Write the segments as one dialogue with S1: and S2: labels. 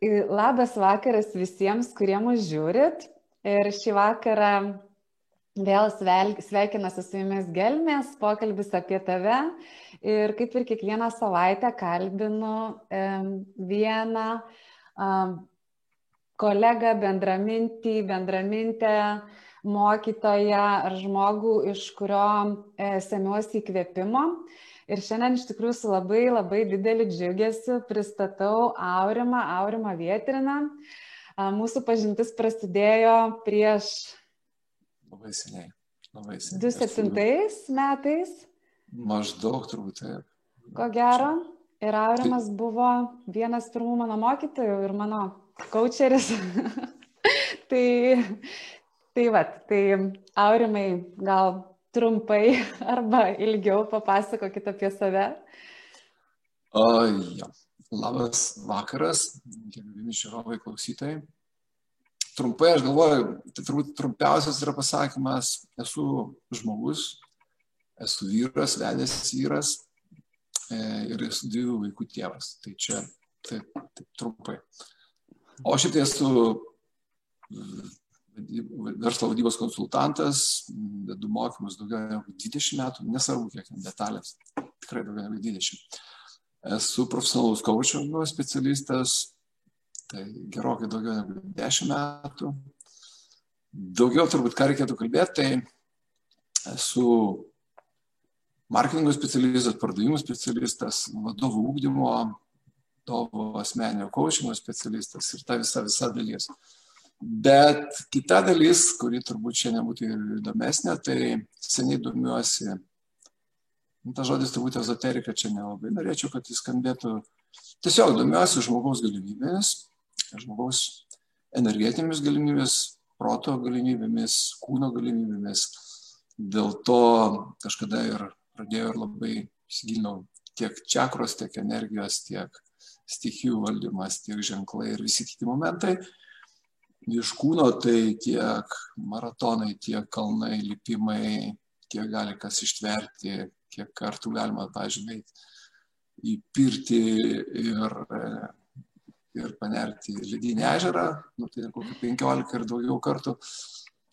S1: Labas vakaras visiems, kurie mus žiūrit. Ir šį vakarą vėl sveikinasi su jumis Gelmės, pokalbis apie tave. Ir kaip ir kiekvieną savaitę kalbinu vieną kolegą, bendramintį, bendramintę, mokytoją ar žmogų, iš kurio e, semiuosi įkvėpimo. Ir šiandien iš tikrųjų su labai labai dideliu džiugesiu pristatau Aurimą, Aurimą Vietriną. Mūsų pažintis prasidėjo prieš...
S2: Labai seniai. Labai
S1: seniai. 2007 metais.
S2: Maždaug turbūt taip.
S1: Ko gero. Ir Aurimas buvo vienas pirmų mano mokytojų ir mano coacheris. tai, tai va, tai Aurimai gal trumpai arba ilgiau papasakokit apie save.
S2: O, ja. Labas vakaras, gerbimi žiūrovai klausytojai. Trumpai aš galvoju, tai turbūt trumpiausias yra pasakymas, esu žmogus, esu vyras, vedęs vyras e, ir esu dviejų vaikų tėvas. Tai čia taip, taip trumpai. O šiaip tai esu verslo vadybos konsultantas, vedu mokymus daugiau negu 20 metų, nesvarbu kiek detalės, tikrai daugiau negu 20. Esu profesionalus coaching specialistas, tai gerokai daugiau negu 10 metų. Daugiau turbūt ką reikėtų kalbėti, tai esu marketingo specialistas, pardavimų specialistas, vadovų ūkdymo, vadovų asmeninio coachingo specialistas ir ta visa, visa dalis. Bet kita dalis, kuri turbūt šiandien būtų ir įdomesnė, tai seniai domiuosi, nu, ta žodis turbūt ezoterika čia nelabai norėčiau, kad jis skambėtų. Tiesiog domiuosi žmogaus galimybėmis, žmogaus energetinėmis galimybėmis, proto galimybėmis, kūno galimybėmis. Dėl to kažkada ir pradėjau ir labai įsigilinau tiek čakros, tiek energijos, tiek stichijų valdymas, tiek ženklai ir visi kiti momentai iš kūno tai tiek maratonai, tiek kalnai, lipimai, kiek gali kas ištverti, kiek kartų galima, pažiūrėjau, į pirtį ir, ir panerti ledinį ežerą, nu, tai kokių 15 ir daugiau kartų.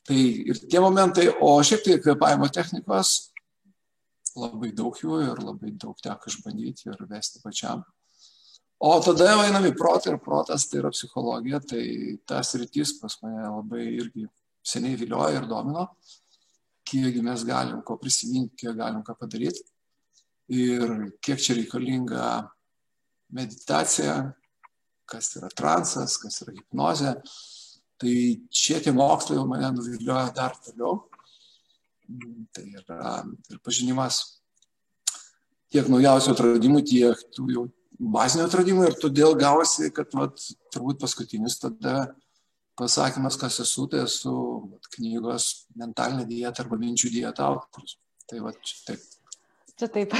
S2: Tai ir tie momentai, o šiaip tai kvepavimo technikos, labai daug jų ir labai daug teko išbandyti ir vesti pačiam. O tada jau einam į protą ir protas tai yra psichologija, tai tas rytis pas mane labai irgi seniai vilioja ir domino, kiekgi mes galim ko prisiminti, kiek galim ką padaryti ir kiek čia reikalinga meditacija, kas yra transas, kas yra hipnozė. Tai čia tie mokslai jau mane nuvilioja dar toliau. Tai yra ir pažinimas tiek naujausių atradimų, tiek tų jau bazinių atradimų ir todėl gavosi, kad vat, turbūt paskutinis tada pasakymas, kas esu, tai esu vat, knygos mentalinė dieta arba minčių dieta autorius. Tai va čia taip.
S1: Čia taip.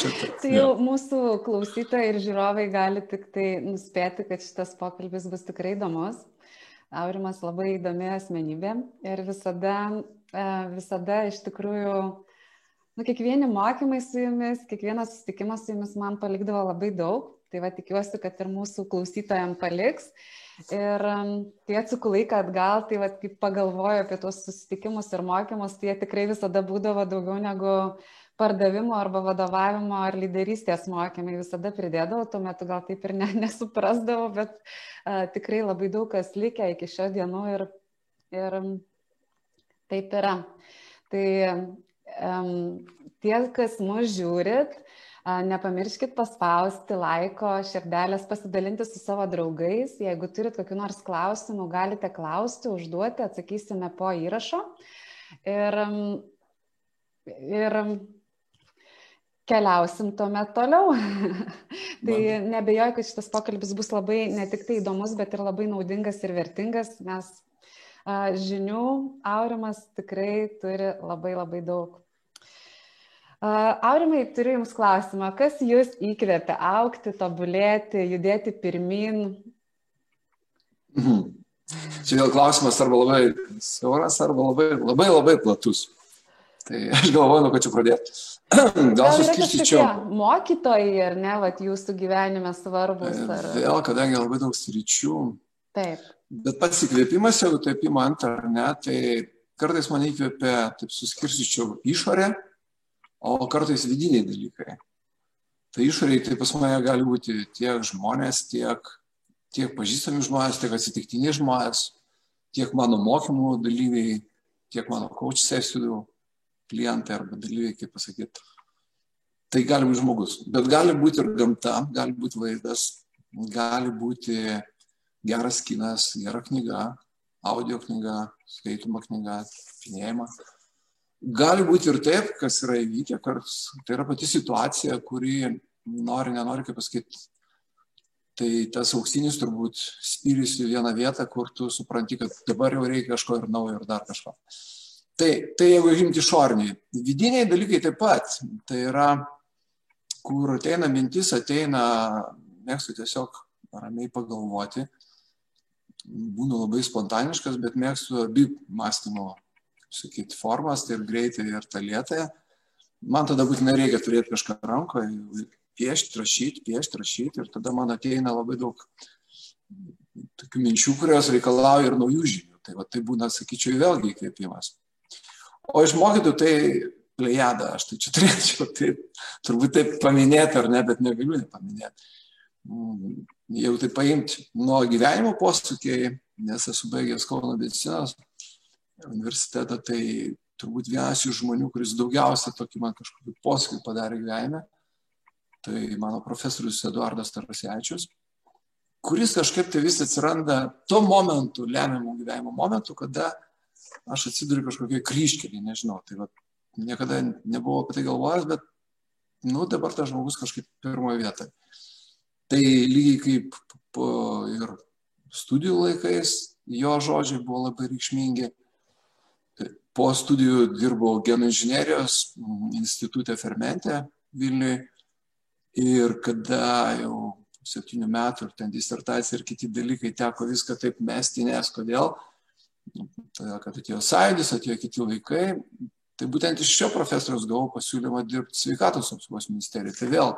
S1: Čia taip. tai jau mūsų klausytojai ir žiūrovai gali tik tai nuspėti, kad šitas pokalbis bus tikrai įdomus. Aurimas labai įdomi asmenybė ir visada, e, visada iš tikrųjų Nu, kiekvieni mokymai su jumis, kiekvienas susitikimas su jumis man palikdavo labai daug. Tai va tikiuosi, kad ir mūsų klausytojams paliks. Ir um, kai atsuku laiką atgal, tai va kaip pagalvoju apie tuos susitikimus ir mokymus, tai jie tikrai visada būdavo daugiau negu pardavimo arba vadovavimo ar lyderystės mokymai. Visada pridėdavau, tuo metu gal taip ir ne, nesuprasdavau, bet uh, tikrai labai daug kas likę iki šio dienų ir, ir um, taip yra. Tai tie, kas mus žiūrit, nepamirškit paspausti laiko, širdelės, pasidalinti su savo draugais. Jeigu turit kokiu nors klausimu, galite klausti, užduoti, atsakysime po įrašo. Ir, ir keliausim tuomet toliau. tai nebejoju, kad šitas pokalbis bus labai ne tik tai įdomus, bet ir labai naudingas ir vertingas. Mes žinių Aurimas tikrai turi labai labai daug. Aurimai, turiu Jums klausimą. Kas Jūs įkvėpia aukti, tobulėti, judėti pirmin?
S2: Mhm. Čia vėl klausimas arba labai siauras, arba labai labai, labai platus. Tai aš galvoju, nuo ko čia pradėti. Gal suskirstyčiau.
S1: Mokytojai, ar ne, vat, jūsų gyvenime svarbus?
S2: E,
S1: ar...
S2: Vėl, kadangi labai daug sričių.
S1: Taip.
S2: Bet pats įkvėpimas, jeigu taip įmant ar ne, tai kartais mane įkvėpia, taip suskirstyčiau išorę, o kartais vidiniai dalykai. Tai išoriai tai pas mane gali būti tiek žmonės, tiek, tiek pažįstami žmonės, tiek atsitiktiniai žmonės, tiek mano mokymų dalyviai, tiek mano coach sesijų klientai arba dalyviai, kaip pasakyti. Tai gali būti žmogus, bet gali būti ir gamta, gali būti vaizdas, gali būti geras kinas, gera knyga, audio knyga, skaitoma knyga, pinėjama. Gali būti ir taip, kas yra įvykę, kad tai yra pati situacija, kuri nori, nenori, kaip pasakyti, tai tas auksinis turbūt spyris į vieną vietą, kur tu supranti, kad dabar jau reikia kažko ir naujo ir dar kažko. Tai, tai jeigu imti išorniai, vidiniai dalykai taip pat, tai yra, kur ateina mintis, ateina, mėgstu tiesiog ramiai pagalvoti, būnu labai spontaniškas, bet mėgstu abi mąstymo sakyti, formas, tai ir greitai, ir tą lietąją. Man tada būtinai reikia turėti kažką rankoje, piešti, rašyti, piešti, rašyti ir tada man ateina labai daug tokių minčių, kurios reikalauja ir naujų žinių. Tai va, tai būna, sakyčiau, vėlgi įkvėpimas. O iš mokytų tai plejada, aš tai čia turėčiau taip, turbūt taip paminėti ar ne, bet negaliu nepaminėti. Mm, Jeigu tai paimti nuo gyvenimo posūkiai, nes esu baigęs Kauno medicinos universitetą, tai turbūt vienas iš žmonių, kuris daugiausia tokį man kažkokį posūkį padarė gyvenime, tai mano profesorius Eduardas Tarasevičius, kuris kažkaip tai vis atsiranda tuo momentu, lemiamų gyvenimo momentu, kada aš atsiduriu kažkokiai kryškelį, nežinau, tai va, niekada nebuvau apie tai galvojęs, bet, nu, dabar tas žmogus kažkaip pirmoje vietoje. Tai lygiai kaip ir studijų laikais jo žodžiai buvo labai reikšmingi po studijų dirbau genų inžinierijos institutė Fermente Vilniui ir kada jau septynių metų ir ten disertacija ir kiti dalykai teko viską taip mesti, nes kodėl? Todėl, kad atėjo sąjūdis, atėjo kiti laikai. Tai būtent iš šio profesoriaus gavau pasiūlymą dirbti sveikatos apsaugos ministerijoje. Tai vėl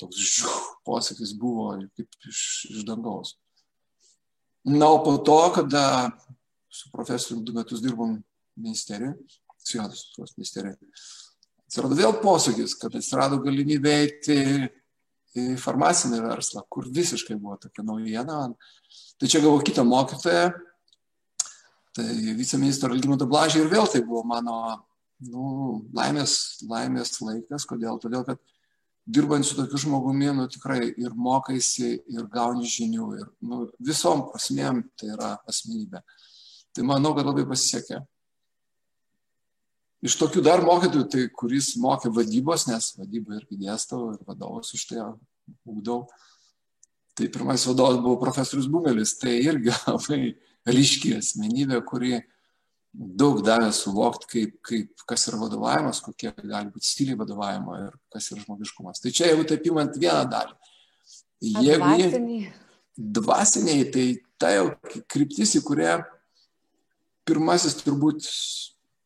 S2: toks žiū, posakis buvo kaip iš, iš dangaus. Na, o po to, kada su profesoriumi du metus dirbom ministerijoje, sveikatos apsaugos ministerijoje. Atsirado vėl posūkis, kad atsirado galimybė eiti į farmacinį verslą, kur visiškai buvo tokia naujiena. Tai čia gavau kitą mokytoją, tai viceministro Algimento Blažė ir vėl tai buvo mano nu, laimės, laimės laikas. Kodėl? Todėl, kad dirbant su tokiu žmogumi, nu, tikrai ir mokaisi, ir gauni žinių, ir nu, visom prasmėm tai yra asmenybė. Tai manau, kad labai pasisekė. Iš tokių dar mokytojų, tai kuris mokė vadybos, nes vadybą irgi dėstau ir vadovus už tai ūkdau. Tai pirmasis vadovas buvo profesorius Bumelis, tai irgi labai ryški asmenybė, kuri daug davė suvokti, kaip, kaip, kas yra vadovavimas, kokie gali būti stiliai vadovavimo ir kas yra žmogiškumas. Tai čia jeigu taip imant vieną dalį.
S1: Jeigu dvasiniai.
S2: dvasiniai, tai ta jau kryptis, į kurią pirmasis turbūt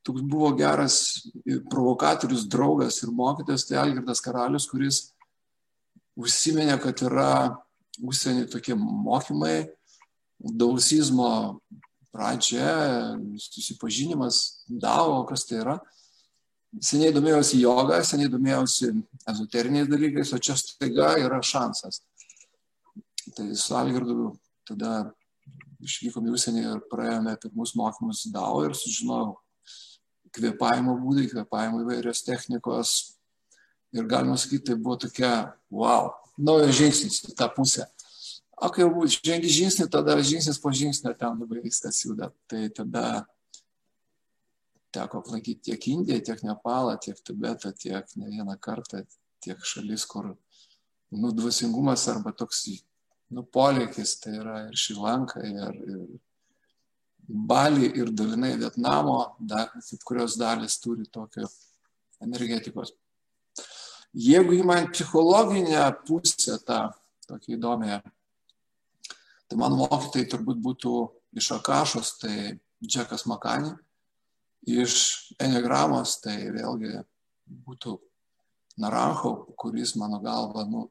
S2: toks buvo geras provokatorius, draugas ir mokytas, tai Algirdas Karalius, kuris užsiminė, kad yra užsienį tokie mokymai, dausizmo pradžia, susipažinimas, davo, kas tai yra. Seniai domėjausi jogą, seniai domėjausi ezoteriniais dalykais, o čia staiga yra šansas. Tai su Algirdu tada išvykom į užsienį ir praėjome pirmus mokymus DAO ir sužinojau, kvėpavimo būdai, kvėpavimo įvairios technikos. Ir galima sakyti, tai buvo tokia, wow, naujas žingsnis į tą pusę. O kai jau žengi žingsnį, tada žingsnis po žingsnio ten labai viskas juda. Tai tada teko aplankyti tiek Indiją, tiek Nepalą, tiek Tibetą, tiek ne vieną kartą, tiek šalis, kur nu, dvasingumas arba toks nu, polėkis, tai yra ir Šilanka, ir, ir Balį ir dalinai Vietnamo, da, kaip kurios dalis turi tokio energetikos. Jeigu įmant psichologinę pusę tą, tokia įdomią, tai mano mokytojai turbūt būtų iš Akašos, tai Džekas Makani iš ennegramos, tai vėlgi būtų Naranjo, kuris mano galva, nu,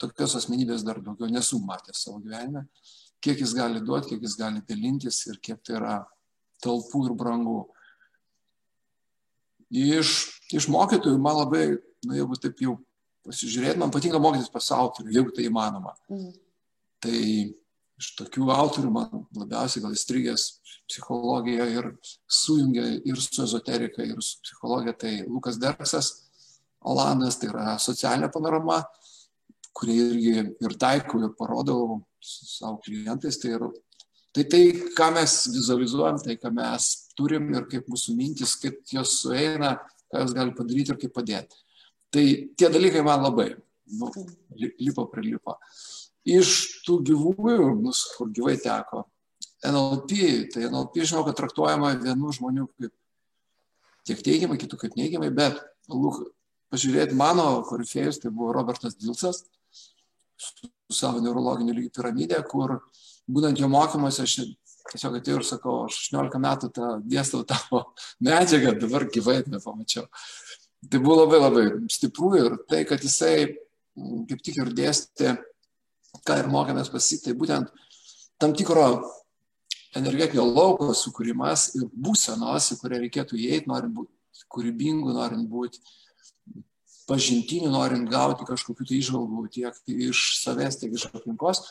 S2: tokios asmenybės dar daugiau nesu matęs savo gyvenime, kiek jis gali duoti, kiek jis gali dalintis ir kiek tai yra talpų ir brangų. Iš, iš mokytojų man labai, na, jeigu taip jau pasižiūrėt, man patinka mokytis pas autorių, jeigu tai įmanoma. Mm. Tai iš tokių autorių man labiausiai gal įstrigęs psichologija ir sujungia ir su ezoterika, ir su psichologija, tai Lukas Derksas, Olandas, tai yra socialinė panorama, kurie irgi ir taikau, ir parodau savo klientais. Tai, yra, tai tai, ką mes vizualizuojam, tai ką mes turim ir kaip mūsų mintis, kaip jos sueina, ką jos gali padaryti ir kaip padėti. Tai tie dalykai man labai nu, lipo prie lipo. Iš tų gyvųjų, nu, kur gyvai teko, NLP, tai NLP žinau, kad traktuojama vienų žmonių kaip tiek teigiamai, kitų kaip neigiamai, bet lūk, pažiūrėti mano korifėjus, tai buvo Robertas Dilsas su savo neurologiniu lygiu piramidė, kur būnant jo mokymuose aš tiesiog atėjau ir sakau, aš 18 metų tą dėstau tavo medžiagą, dabar gyvai nepamačiau. Tai buvo labai labai stipru ir tai, kad jisai mm, kaip tik ir dėstė, ką ir mokėmės pasiti, tai būtent tam tikro energetinio lauko sukūrimas ir būsenos, į kurią reikėtų įeiti, norint būti kūrybingu, norint būti pažintinių, norint gauti kažkokių tai išvalgų tiek iš savęs, tiek iš aplinkos.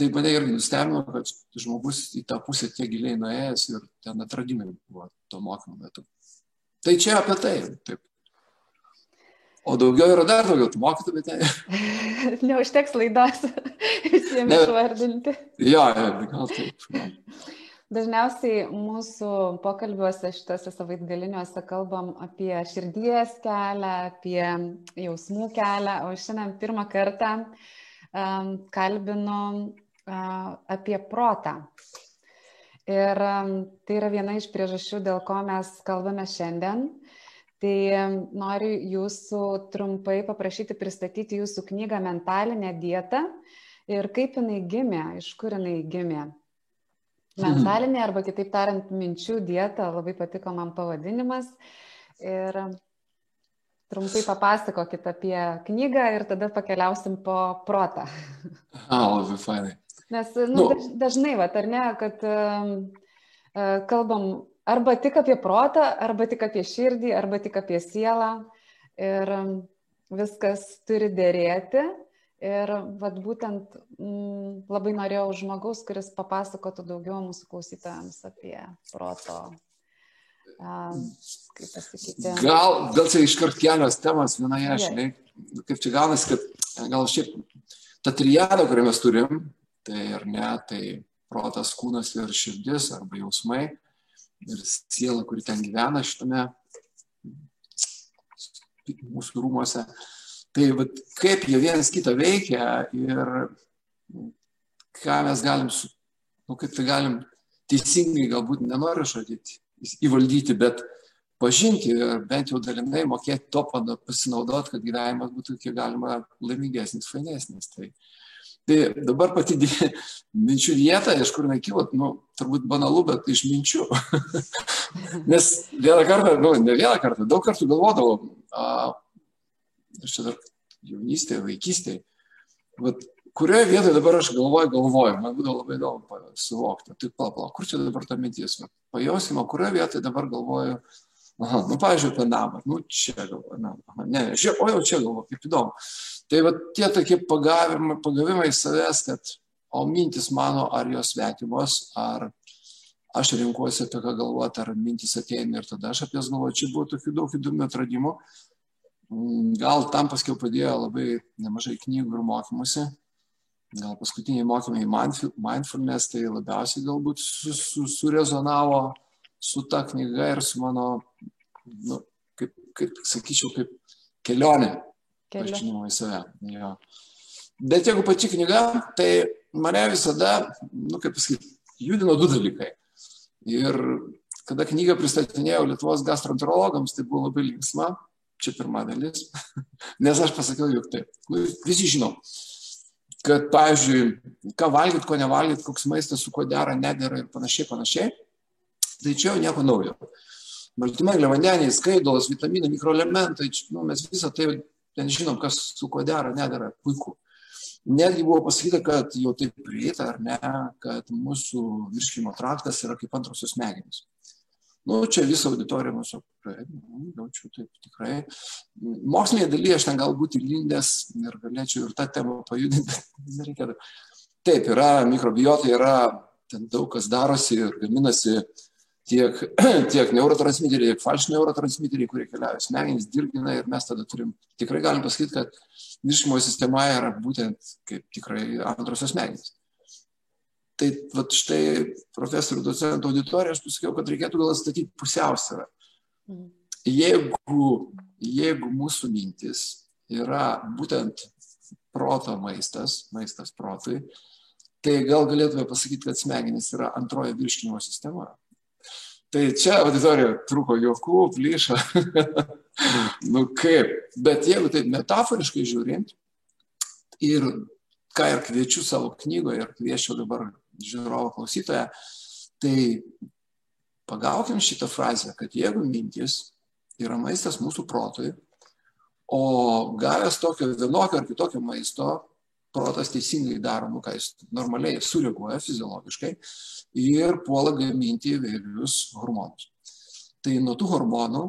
S2: Tai mane irgi nustebino, kad žmogus į tą pusę tiek giliai nuėjęs ir ten atradimai buvo to mokymo metu. Tai čia apie tai. Taip. O daugiau yra dar daugiau, tu mokytum, bet ne.
S1: Neužteks laidos visiems išvardinti.
S2: Jo, ja, gal taip.
S1: Dažniausiai mūsų pokalbiuose šitose savaitgaliniuose kalbam apie širdies kelią, apie jausmų kelią, o šiandien pirmą kartą um, kalbinu uh, apie protą. Ir um, tai yra viena iš priežasčių, dėl ko mes kalbame šiandien. Tai um, noriu jūsų trumpai paprašyti pristatyti jūsų knygą Mentalinė dieta ir kaip jinai gimė, iš kur jinai gimė. Mentalinė arba kitaip tariant, minčių dieta, labai patiko man pavadinimas. Ir trumpai papasakokit apie knygą ir tada pakeliausim po protą.
S2: A, labai fainai.
S1: Nes nu, nu. dažnai, va, ar ne, kad uh, kalbam arba tik apie protą, arba tik apie širdį, arba tik apie sielą. Ir viskas turi dėrėti. Ir vat, būtent m, mm, labai norėjau žmogaus, kuris papasakotų daugiau mūsų klausytojams apie proto, a, kaip pasakyti.
S2: Gal, gal čia iškart kelios temas vienoje, žinai, kaip čia gaunasi, kad gal šiaip ta trijada, kurią mes turim, tai ar ne, tai protas, kūnas ir širdis arba jausmai ir siela, kuri ten gyvena šitame mūsų rūmose. Tai vat, kaip jie vienas kitą veikia ir ką mes galim, su, nu, kaip tai galim teisingai, galbūt nenoriu žodyti, įvaldyti, bet pažinti ir bent jau dalinai mokėti to pasinaudoti, kad gyvenimas būtų kiek galima laimingesnis, fainesnis. Tai, tai dabar pati minčių dieta, iš kur kilo, nu, turbūt banalu, bet iš minčių. Nes vieną kartą, nu, ne vieną kartą, daug kartų galvodavau, aš čia dar jaunystėje, vaikystėje, vat, kurioje vietoje dabar aš galvoju, galvoju, man būtų labai įdomu suvokti, tai pala, kur čia dabar ta mintis, pajausim, o kurioje vietoje dabar galvoju, aha, nu, pavyzdžiui, apie namą, nu, čia galvoju, na, aha, ne, žiūrėk, o jau čia galvoju, kaip įdomu. Tai va tie tokie pagavimai, pagavimai savęs, kad, o mintis mano, ar jos svetimos, ar aš renkuosi apie ką galvoti, ar mintis ateina ir tada aš apie jas galvoju, čia buvo tokių daug įdomių atradimų. Gal tam paskiau padėjo labai nemažai knygų ir mokymuose. Gal paskutiniai mokymai mindfulness tai labiausiai galbūt su, su, surezonavo su ta knyga ir su mano, nu, kaip, kaip sakyčiau, kaip kelionė pažinimo į save. Jo. Bet jeigu pati knyga, tai mane visada, nu, kaip pasakyti, judino du dalykai. Ir kada knygą pristatinėjau Lietuvos gastroenterologams, tai buvo labai linksma, Čia pirma dalis. Nes aš pasakiau juk taip. Nu, visi žinom, kad, pavyzdžiui, ką valgyt, ko nevalgyt, koks maistas su kuo dera, nedėra ir panašiai, panašiai. Tai čia jau nieko naujo. baltymai, levandeniai, skaidulas, vitaminai, mikroelementai, nu, mes visą tai ten žinom, kas su kuo dera, nedara, puiku. Netgi buvo pasakyta, kad jau taip prieita ar ne, kad mūsų virškimo traktas yra kaip antrosios smegenys. Nu, čia visą auditoriją mūsų, nu, jaučiu taip tikrai. Mokslinėje dalyje aš ten galbūt įlindęs ir galėčiau ir tą temą pajudinti, bet nereikėtų. Taip, yra mikrobiota, yra ten daug kas darosi ir gaminasi tiek, tiek neurotransmiteriai, tiek falš neurotransmiteriai, kurie keliauja smegenys, dirgina ir mes tada turim, tikrai galim pasakyti, kad viršimo sistema yra būtent kaip tikrai antrosios smegenys. Tai vat, štai profesorių docentų auditoriją aš pasakiau, kad reikėtų gal statyti pusiausvyrą. Mhm. Jeigu, jeigu mūsų mintis yra būtent proto maistas, maistas protui, tai gal galėtume pasakyti, kad smegenys yra antroji virškinimo sistema. Tai čia auditorija truko juokų, plyšo. nu kaip. Bet jeigu taip metaforiškai žiūrint, ir ką ir kviečiu savo knygoje, ir kviečiu dabar žiūrovo klausytoją, tai pagaukim šitą frazę, kad jeigu mintis yra maistas mūsų protui, o gavęs tokio vienokio ar kitokio maisto, protas teisingai daro, nu, ką jis normaliai sureaguoja fiziologiškai ir puola gaminti įvairius hormonus. Tai nuo tų hormonų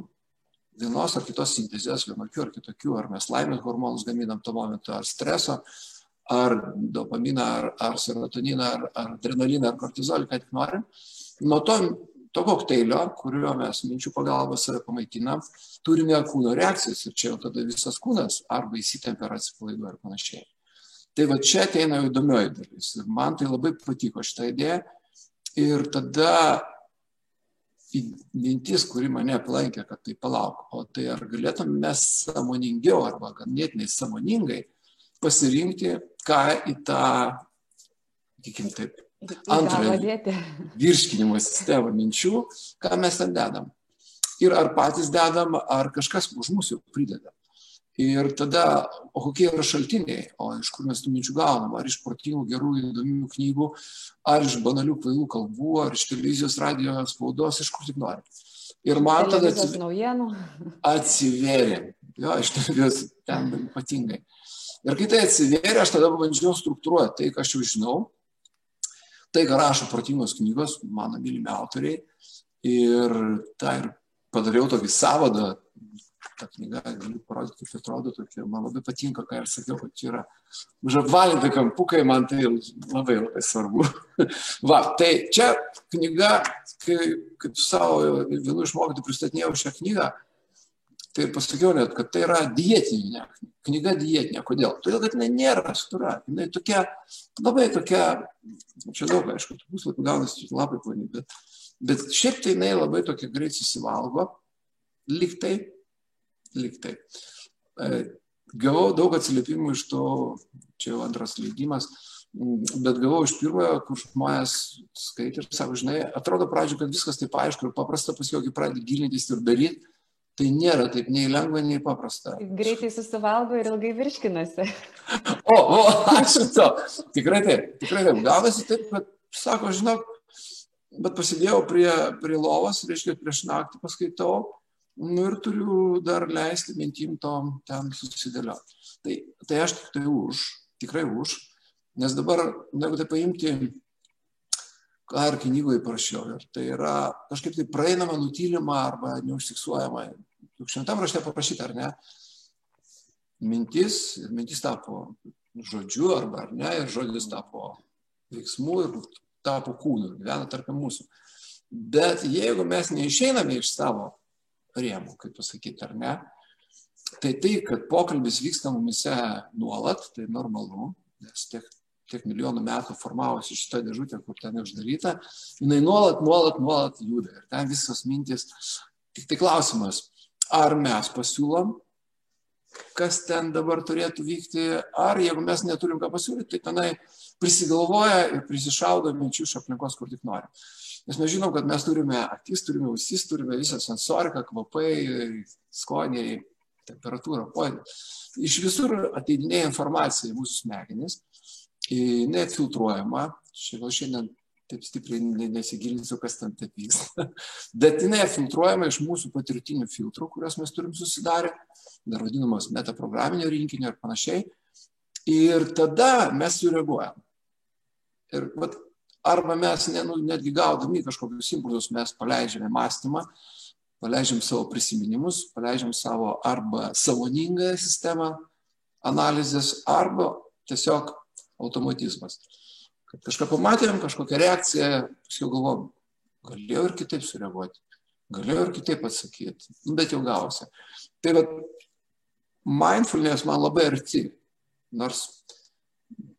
S2: vienos ar kitos sintezės, vienokių ar kitokių, ar mes laimės hormonus gaminam tuo momentu, ar streso, ar dopaminą, ar, ar serotoniną, ar, ar adrenaliną, ar kortizolį, ką tik norim. Nuo to, to kokteilio, kuriuo mes minčių pagalba save pamaitinam, turime kūno reakcijas ir čia jau tada visas kūnas arba įsitempia ar atsipalaiduoja ir panašiai. Tai va čia ateina jau įdomioji dalis. Ir man tai labai patiko šitą idėją. Ir tada mintis, kuri mane aplankė, kad tai palauk, o tai ar galėtum mes samoningiau arba ganėtinai samoningai pasirinkti, ką į tą, sakykim taip, antrąją virškinimo sistemą minčių, ką mes ten dedam. Ir ar patys dedam, ar kažkas už mūsų prideda. Ir tada, o kokie yra šaltiniai, o iš kur mes tų minčių gaunam, ar iš protingų, gerų, įdomių knygų, ar iš banalių kvailų kalbų, ar iš televizijos, radio, spaudos, iš kur tik nori. Ir man tada
S1: atsivėrė.
S2: atsivėrė. Jo, iš televizijos ten ypatingai. Ir kai tai atsivėrė, aš tada bandžiau struktūruoti tai, ką aš jau žinau, tai, ką rašo protingos knygos, mano mylimi autoriai. Ir tą ir padariau tokį savadą ta knyga, galiu parodyti, kaip atrodo tokia, man labai patinka, ką ir sakiau, kad čia yra užapvalinti kampukai, man tai labai labai svarbu. Va, tai čia knyga, kai, kaip savo vienu iš mokytojų pristatinėjau šią knygą, tai pasakiau net, kad tai yra dietinė knyga dietinė. Kodėl? Todėl, kad jinai nėra stura, jinai tokia, labai tokia, čia daug, aišku, tų puslapių gaunasi labai plani, bet, bet šiaip tai jinai labai tokia greit susivalgo, liktai liktai. E, gavau daug atsiliepimų iš to, čia jau antras leidimas, bet gavau iš pirmojo, kur žmonės skaitė ir sako, žinai, atrodo pradžio, kad viskas taip aišku ir paprasta, paskui, kai pradedi gilintis ir daryti, tai nėra taip nei lengva, nei paprasta.
S1: Greitai susivalgo ir ilgai virškinasi.
S2: O, o, ačiū to. Tikrai taip, tikrai taip. Gavosi taip, kad, sako, žinok, bet pasidėjau prie, prie lovos, reiškia, prieš naktį paskaitau Nu ir turiu dar leisti mintim tom ten susidėlioti. Tai, tai aš tik tai už, tikrai už, nes dabar, jeigu tai paimti, ką ir knygoje parašiau, ir tai yra kažkaip tai praeinama, nutylima arba neužfiksuojama. Juk šventam rašte paprašyta, ar ne? Mintis, ir mintis tapo žodžiu arba ar ne, ir žodis tapo veiksmu ir tapo kūnu, gyvena tarp mūsų. Bet jeigu mes neišeiname iš savo rėmų, kaip pasakyti, ar ne. Tai tai, kad pokalbis vyksta mumise nuolat, tai normalu, nes tiek, tiek milijonų metų formavosi šitą dėžutę, kur ten uždaryta, jinai nuolat, nuolat, nuolat juda. Ir ten visas mintis. Tik tai klausimas, ar mes pasiūlom, kas ten dabar turėtų vykti, ar jeigu mes neturim ką pasiūlyti, tai tenai prisigalvoja ir prisišaudo minčių iš aplinkos, kur tik norim. Nes mes žinom, kad mes turime akis, turime ausis, turime visą sensoriką, kvapai, skoniai, temperatūrą, pojūtį. Iš visur ateidinėja informacija į mūsų smegenis, jinai filtruojama. Šiandien taip stipriai nesigilinsiu, kas ten taip vyksta. Bet jinai filtruojama iš mūsų patirtinių filtrų, kuriuos mes turim susidarę, dar vadinamos metaprograminio rinkinio ir panašiai. Ir tada mes sureaguojam. Ir vat, arba mes ne, nu, netgi gaudami kažkokius impulsus, mes paleidžiame mąstymą, paleidžiam savo prisiminimus, paleidžiam savo arba sąmoningąją sistemą analizės, arba tiesiog automatizmas. Kad kažką pamatėm, kažkokią reakciją, paskui galvom, galėjau ir kitaip sureaguoti, galėjau ir kitaip atsakyti, nu, bet jau gausi. Tai va, mindfulness man labai arti, nors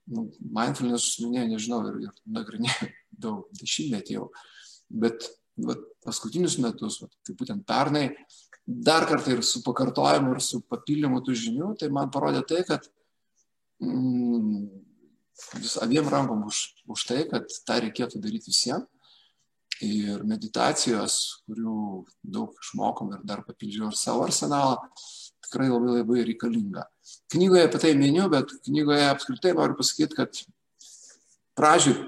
S2: nu, mindfulness, ne, nežinau, ir, ir nagrinėjau daug dešimtmetį jau, bet va, paskutinius metus, va, tai būtent pernai, dar kartą ir su pakartojimu, ir su papildymu tų žinių, tai man parodė tai, kad mm, vis abiem rankom už, už tai, kad tą reikėtų daryti visiems. Ir meditacijos, kurių daug išmokom ir dar papildžiau ir savo arsenalą, tikrai labai labai reikalinga. Knygoje apie tai miniu, bet knygoje apskritai noriu pasakyti, kad pradžiui,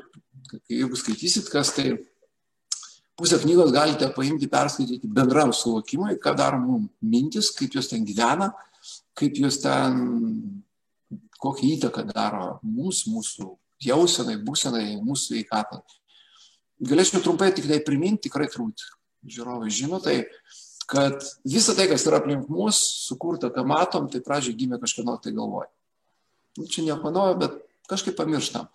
S2: jeigu skaitysit, kas tai pusę knygos galite paimti, perskaityti bendram suvokimui, ką daro mums mintis, kaip jos ten gyvena, kaip jos ten, kokią įtaką daro mums, mūsų jausenai, būsenai, mūsų veikatai. Galėčiau trumpai tik tai priminti, tikrai turbūt žiūrovai žino, tai kad visa tai, kas yra aplink mus, sukurta, ką matom, tai pradžiai gimė kažkieno tai galvoj. Nu, čia nieko naujo, bet kažkaip pamirštam.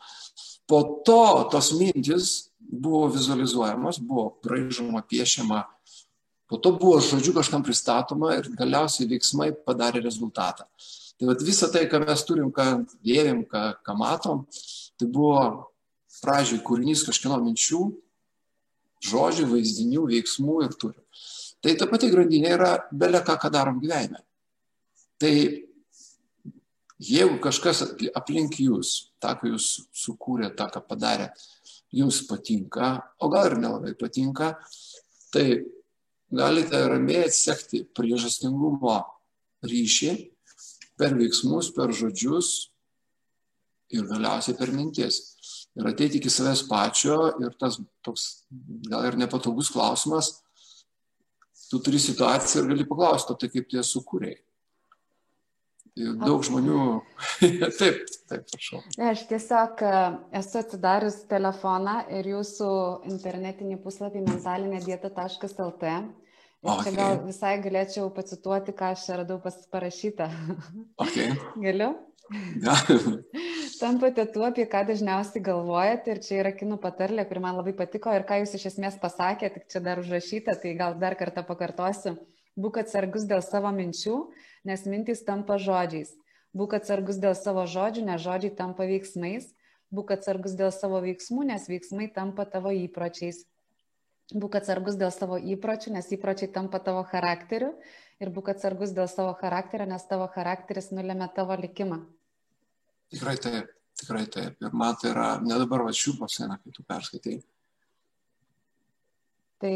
S2: Po to tos mintis buvo vizualizuojamos, buvo braižoma, piešiama, po to buvo žodžiu kažkam pristatoma ir galiausiai veiksmai padarė rezultatą. Tai vat visą tai, ką mes turim, ką dėvim, ką, ką matom, tai buvo pradžioj kūrinys kažkieno minčių, žodžių, vaizdinių, veiksmų ir turim. Tai ta pati grandinė yra belė ką, ką darom gyvenime. Tai jeigu kažkas aplink jūs, tą, ką jūs sukūrė, tą, ką padarė, jums patinka, o gal ir nelabai patinka, tai galite ramiai atsekti priežastingumo ryšį per veiksmus, per žodžius ir galiausiai per mintis. Ir ateiti iki savęs pačio ir tas toks gal ir nepatogus klausimas, tu turi situaciją ir gali paklausti, tai kaip tie sukūrėjai daug žmonių. taip, taip, prašau.
S1: Ne, aš tiesiog e, esu atsidarius telefoną ir jūsų internetinį puslapį mentalinėdieta.lt. Ir okay. čia gal visai galėčiau pacituoti, ką aš čia radau pas parašytą.
S2: Okay.
S1: Galiu? Tampate tuo, apie ką dažniausiai galvojate ir čia yra kinų patarlė, kuri man labai patiko ir ką jūs iš esmės pasakėte, tik čia dar užrašyta, tai gal dar kartą pakartosiu. Būk atsargus dėl savo minčių, nes mintys tampa žodžiais. Būk atsargus dėl savo žodžių, nes žodžiai tampa veiksmais. Būk atsargus dėl savo veiksmų, nes veiksmai tampa tavo įpročiais. Būk atsargus dėl savo įpročių, nes įpročiai tampa tavo charakteriu. Ir būk atsargus dėl savo charakterio, nes tavo charakteris nulėmė tavo likimą.
S2: Tikrai taip, tikrai taip. Ir man tai yra, ne dabar va šiurpas eina, kai tu perskaitai. Tai...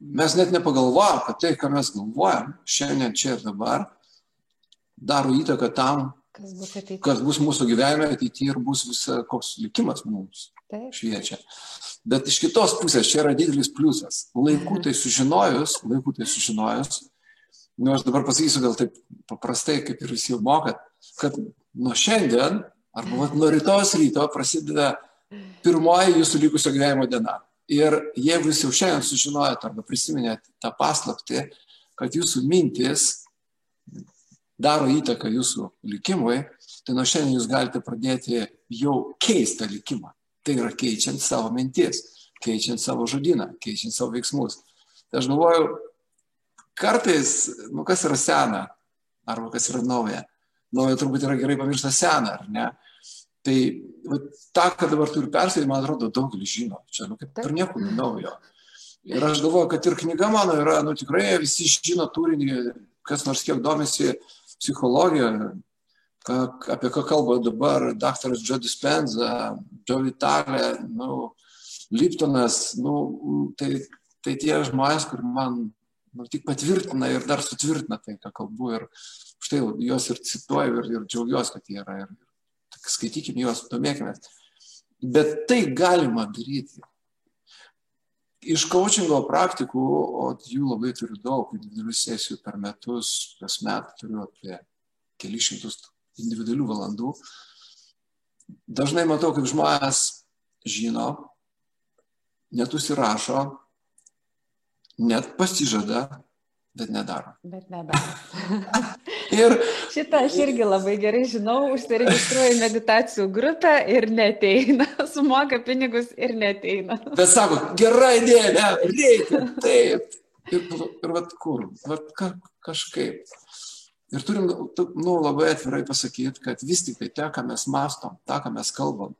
S2: Mes net nepagalvojam, kad tai, ką mes galvojam šiandien čia ir dabar, daro įtaką tam, kas bus, ateityje. kas bus mūsų gyvenime ateityje ir bus visa, koks likimas mums Taip. šviečia. Bet iš kitos pusės čia yra didelis pliusas. Laikų mhm. tai sužinojus, laikų tai sužinojus, nu aš dabar pasakysiu gal taip paprastai, kaip ir visi jau mokat, kad nuo šiandien arba nuo rytojus ryto prasideda pirmoji jūsų likusio gyvenimo diena. Ir jeigu jūs jau šiandien sužinojot arba prisiminėt tą paslaptį, kad jūsų mintis daro įtaką jūsų likimui, tai nuo šiandien jūs galite pradėti jau keistą likimą. Tai yra keičiant savo mintis, keičiant savo žodyną, keičiant savo veiksmus. Tai aš galvoju, kartais, nu kas yra sena, arba kas yra nauja. Nauja turbūt yra gerai pamiršta sena, ar ne? Tai va, tą, ką dabar turiu perskaityti, man atrodo, daugelis žino. Čia nu, kaip ir nieko naujo. Ir aš galvoju, kad ir knyga mano yra, nu tikrai visi žino turinį, kas nors kiek domisi psichologija, ką, apie ką kalba dabar daktaras Joe Dispenza, Joe Vitalė, nu, Liptonas, nu, tai, tai tie žmonės, kur man nu, tik patvirtina ir dar sutvirtina tai, ką kalbu. Ir štai juos ir cituoju ir, ir džiaugiuosi, kad jie yra. Ir, skaitykim juos, domėkime. Bet tai galima daryti. Iš coachingo praktikų, o jų labai turiu daug, individualių sesijų per metus, kas metą turiu apie kelišimtus individualių valandų, dažnai matau, kaip žmonės žino, net užsirašo, net pasižada, bet nedaro.
S1: Bet nedaro. ir šitą aš irgi labai gerai žinau, užsiregistruoju meditacijų grupę ir neteina, sumoka pinigus ir neteina.
S2: Bet sako, gera idėja, ne, reikia, taip. Ir, ir vat kur, vat ka, kažkaip. Ir turim, nu, labai atvirai pasakyti, kad vis tik tai tą, ką mes mastom, tą, ką mes kalbam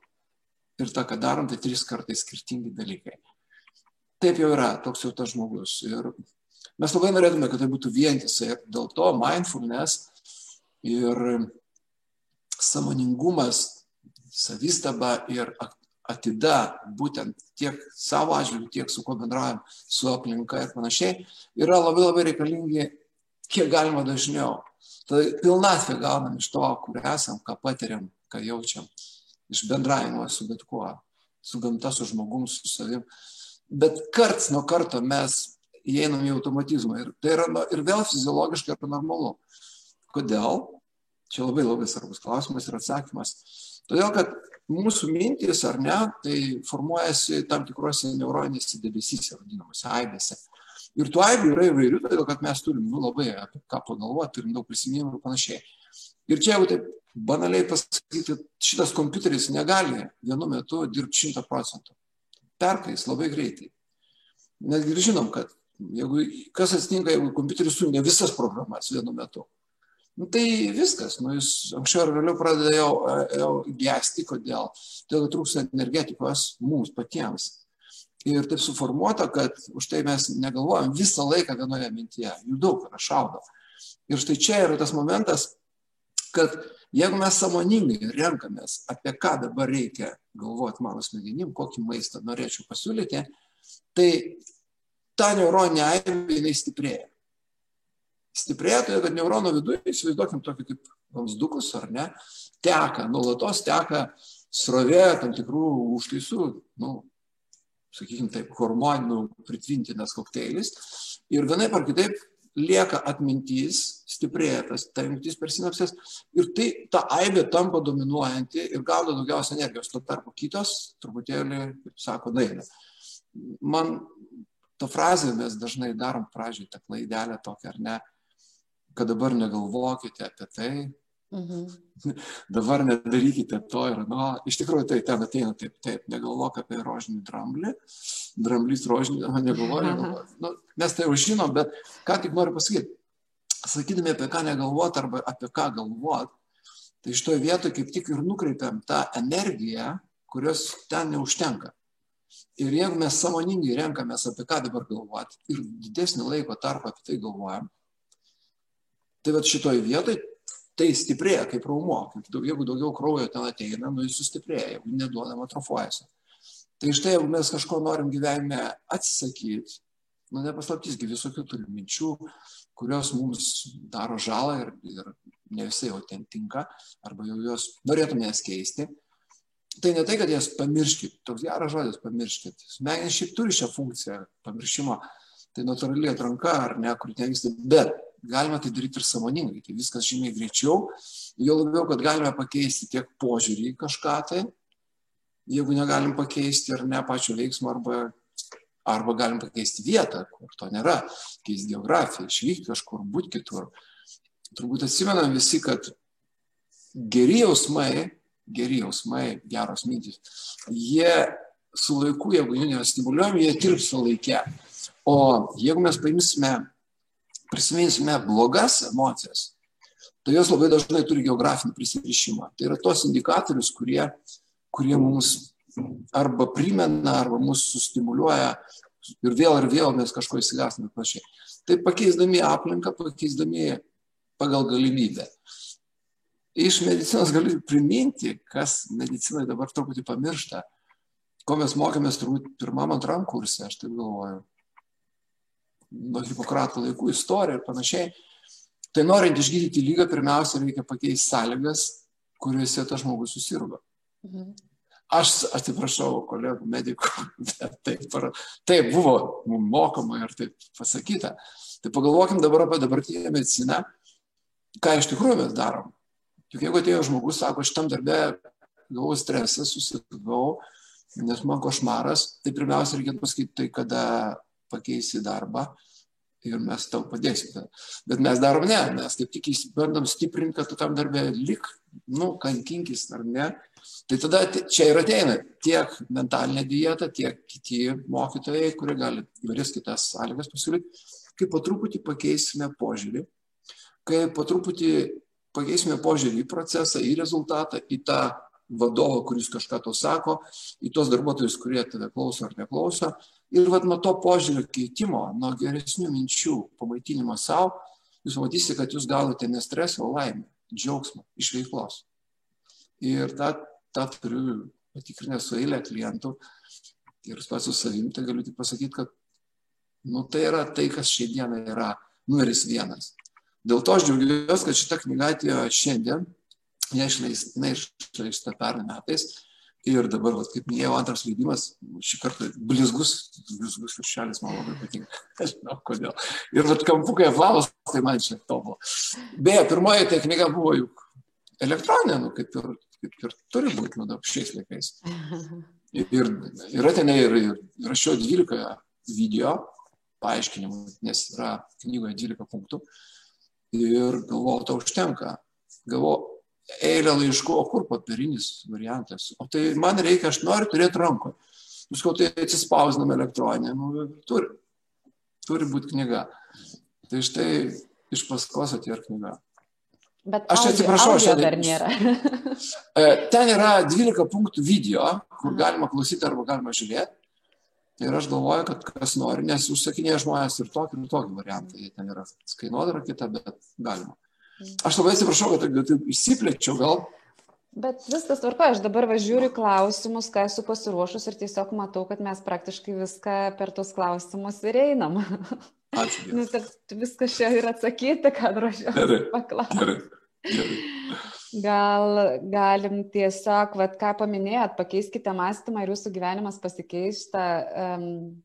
S2: ir tą, ką darom, tai trys kartai skirtingi dalykai. Taip jau yra, toks jau tas žmogus. Ir Mes labai norėtume, kad tai būtų vientisai ir dėl to mindfulness ir samoningumas, savistaba ir atida būtent tiek savo atžvilgiu, tiek su kuo bendraujam, su aplinka ir panašiai, yra labai labai reikalingi kiek galima dažniau. Tai pilnatvė gaunam iš to, kur esam, ką patiriam, ką jaučiam, iš bendravimo su bet kuo, su gamta, su žmogum, su savim. Bet karts nuo karto mes įeinam į automatizmą. Ir tai yra ir vėl fiziologiškai yra normalu. Kodėl? Čia labai labai svarbus klausimas ir atsakymas. Todėl, kad mūsų mintys ar ne, tai formuojasi tam tikrose neuroninėse debesyse, vadinamose aibėse. Ir tų aibių yra įvairių, todėl kad mes turim nu, labai apie ką pagalvoti, turim daug prisiminimų ir panašiai. Ir čia jau taip banaliai pasakyti, šitas kompiuteris negali vienu metu dirbti šimtą procentų. Perkais labai greitai. Netgi ir žinom, kad Jeigu, kas atsitinka, jeigu kompiuteris sujungia visas programas vienu metu? Nu, tai viskas, nu, jis anksčiau ar vėliau pradeda jau, jau gesti, kodėl? Todėl, trūksta energetikos mums patiems. Ir taip suformuota, kad už tai mes negalvojam visą laiką vienoje mintyje, jų daug yra šaudo. Ir štai čia yra tas momentas, kad jeigu mes samoningai renkamės, apie ką dabar reikia galvoti mano smegenim, kokį maistą norėčiau pasiūlyti, tai ta neuroninė aibė, jinai stiprėja. Stiprėja, todėl kad neurono viduje, įsivaizduokim tokį kaip vamsdukus, ar ne, teka, nuolatos teka srovė tam tikrų užtaisų, nu, sakykime taip, hormonų pritvintinas kokteilis. Ir vienaip ar kitaip lieka atmintys, stiprėja tas ta atmintis per sinapses ir tai ta aibė tampa dominuojanti ir gauna daugiausia energijos. Tuo tarpu kitos truputėlį, kaip sako, daina. Man ta frazė mes dažnai darom pradžioj tą klaidelę tokią, ar ne, kad dabar negalvokite apie tai, mhm. dabar nedarykite to ir no. Iš tikrųjų, tai ten ateina taip, taip, negalvok apie rožinį dramblį, dramblys rožinį, negalvoju, negalvoju. Nu, mes tai jau žinom, bet ką tik noriu pasakyti, sakydami apie ką negalvoti arba apie ką galvoti, tai iš toje vietoje kaip tik ir nukreipiam tą energiją, kurios ten neužtenka. Ir jeigu mes samoningai renkamės apie ką dabar galvoti ir didesnį laiko tarpą apie tai galvojam, tai va šitoje vietoje tai stiprėja kaip raumo. Jeigu daugiau kraujo ten ateina, nu jis sustiprėja, jeigu neduodama atrofuojasi. Tai štai jeigu mes kažko norim gyvenime atsisakyti, nu nepaslaptysgi visokių turim minčių, kurios mums daro žalą ir, ir ne visai jau ten tinka, arba jau jos norėtume jas keisti, tai ne tai, kad jas pamirškit, toks geras žodis pamirškit. Smegenys šiaip turi šią funkciją pamiršimo, tai natūraliai atranka ar ne, kur tenksti, bet galima tai daryti ir samoningai, tai viskas žymiai greičiau, jo labiau, kad galime pakeisti tiek požiūrį į kažką tai, jeigu negalim pakeisti ar ne pačio veiksmo, arba, arba galim pakeisti vietą, kur to nėra, keisti geografiją, išvykti kažkur, būti kitur. Turbūt atsimenam visi, kad geri jausmai geri jausmai, geros mintys, jie su laiku, jeigu jų nestimuliuojam, jie tirpsta laikė. O jeigu mes paimsime, prisiminsime blogas emocijas, tai jos labai dažnai turi geografinį prisirišimą. Tai yra tos indikatorius, kurie, kurie mums arba primena, arba mus sustimuliuoja ir vėl ir vėl mes kažko įsigasime panašiai. Tai pakeisdami aplinką, pakeisdami pagal galimybę iš medicinos galiu priminti, kas medicinoje dabar truputį pamiršta, ko mes mokėmės turbūt pirmam, antram kursė, aš taip galvoju, nuo Hipokrato laikų istorija ir panašiai. Tai norint išgydyti lygą, pirmiausia, reikia pakeisti sąlygas, kuriuose tas žmogus susirgo. Mhm. aš atsiprašau kolegų medikų, bet taip, taip buvo mokama ir taip pasakyta. Tai pagalvokim dabar apie dabartinę mediciną, ką iš tikrųjų mes darom. Juk jeigu atėjo žmogus, sako, šitam darbę gavau stresą, susitikau, nes man košmaras, tai pirmiausia reikėtų pasakyti tai, kada pakeisi darbą ir mes tau padėsime. Bet mes darom ne, mes kaip tik bandom stiprinti, kad tu tam darbę lik, nu, kankinkis ar ne. Tai tada čia ir ateina tiek mentalinė dieta, tiek kiti mokytojai, kurie gali įvairias kitas sąlygas pasiūlyti, kaip po truputį pakeisime požiūrį, kaip po truputį pakeisime požiūrį į procesą, į rezultatą, į tą vadovą, kuris kažką to sako, į tos darbuotojus, kurie tave klauso ar neklauso. Ir vat, nuo to požiūrio keitimo, nuo geresnių minčių pamaitinimo savo, jūs matysite, kad jūs gaunate ne stresą, o laimę, džiaugsmą iš veiklos. Ir tą, tą turiu patikrinę su eilė klientų ir pats su savim, tai galiu tik pasakyti, kad nu, tai yra tai, kas šiandieną yra numeris vienas. Dėl to aš džiaugiuosi, kad šita knyga atėjo šiandien, neišleista, neišleista pernai metais. Ir dabar, vat, kaip minėjau, antras leidimas, šį kartą blizgus, blizgus viršelis man labai patinka. Aš žinau kodėl. Ir vat kampukai apvalus, tai man čia tobulo. Beje, pirmoji tai knyga buvo juk elektroninė, nu, kaip, ir, kaip ir turi būti, nu, šiais laikais. Ir yra ten ir, ir rašiau 12 video paaiškinimų, nes yra knygoje 12 punktų. Ir galvoju, to užtenka. Galvoju, eilę laiškų, o kur popierinis variantas? O tai man reikia, aš noriu turėti rankoje. Visko tai atsispausdinam elektroninę, nu, turi, turi būti knyga. Tai štai iš paskos atėjo knyga.
S1: Bet aš audio, atsiprašau, aš dar nėra.
S2: E, ten yra 12 punktų video, kur galima klausyti arba galima žiūrėti. Ir aš galvoju, kad kas nori, nes užsakinėja žmonės ir tokį, ir tokį variantą. Jie ten yra kainodara kita, bet galima. Aš labai atsiprašau, kad taip išsiplėčiau gal.
S1: Bet viskas tvarko, aš dabar važiuoju klausimus, ką esu pasiruošus ir tiesiog matau, kad mes praktiškai viską per tos klausimus ir einam.
S2: Ačiū.
S1: nu, viskas čia ir atsakyti, ką ruošiu paklausti. Gal galim tiesiog, vat, ką paminėjot, pakeiskite mąstymą ir jūsų gyvenimas pasikeista. Um,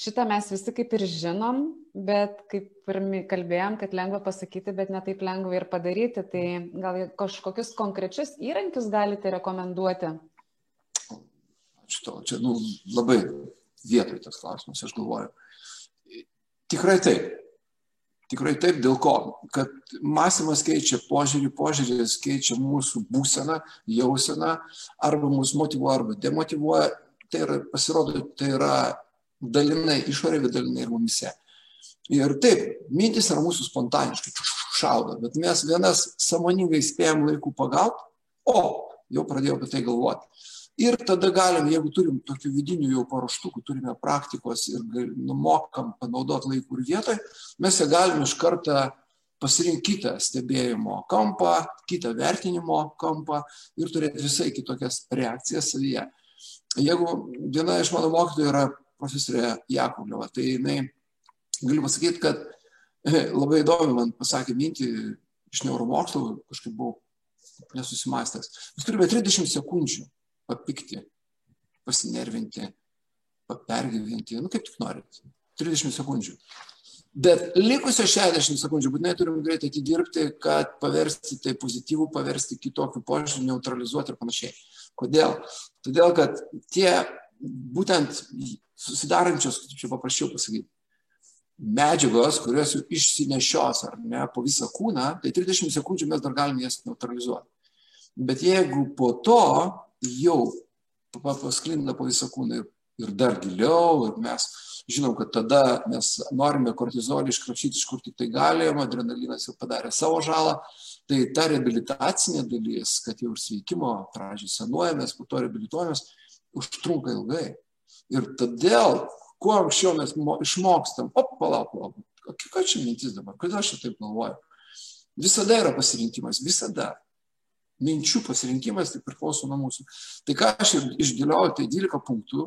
S1: šitą mes visi kaip ir žinom, bet kaip ir kalbėjom, kad lengva pasakyti, bet netaip lengva ir padaryti. Tai gal kažkokius konkrečius įrankius galite rekomenduoti?
S2: Šito, čia nu, labai vietoj tas klausimas, aš galvoju. Tikrai taip. Tikrai taip, dėl ko? Kad mąstymas keičia požiūrį, požiūris keičia mūsų būseną, jauseną, arba mus motivuoja, arba demotivuoja. Tai yra, pasirodo, tai yra dalinai išorė, bet dalinai ir mumise. Ir taip, mintis yra mūsų spontaniškai šaudo, bet mes vienas samoningai spėjom laikų pagauti, o jau pradėjau apie tai galvoti. Ir tada galim, jeigu turim tokių vidinių jau paruoštukų, turime praktikos ir numokam panaudoti laikų ir vietoj, mes ją galim iš karto pasirinkti kitą stebėjimo kampą, kitą vertinimo kampą ir turėti visai kitokias reakcijas savyje. Jeigu viena iš mano mokytojų yra profesorė Jakovliova. Tai jinai, galiu pasakyti, kad eh, labai įdomi man pasakė mintį iš neuromokslo, kažkaip buvau nesusimastęs. Mes turime 30 sekundžių papikti, pasinervinti, pergyventi, nu kaip tik norit. 30 sekundžių. Bet likusios 60 sekundžių būtinai turim greitai atidirbti, kad paversti tai pozityvų, paversti kitokių požiūrį, neutralizuoti ir panašiai. Kodėl? Todėl, kad tie būtent susidarančios, kaip čia paprasčiau pasakyti, medžiagos, kurios jau išsinešios ar ne po visą kūną, tai 30 sekundžių mes dar galime jas neutralizuoti. Bet jeigu po to jau pasklinda po visą kūną ir, ir dar giliau, ir mes žinom, kad tada mes norime kortizolį iškrapšyti iš kur tik tai galėjom, adrenalinas jau padarė savo žalą, tai ta reabilitacinė dalis, kad jau ir sveikimo pradžiai senuojamės, po to reabilituojamės, užtrunka ilgai. Ir todėl, kuo anksčiau mes išmokstam, op, palauk, palauk, kokia čia mintis dabar, kodėl aš taip galvoju. Visada yra pasirinkimas, visada. Minčių pasirinkimas tai priklauso nuo mūsų. Tai ką aš išdėliojau, tai 12 punktų,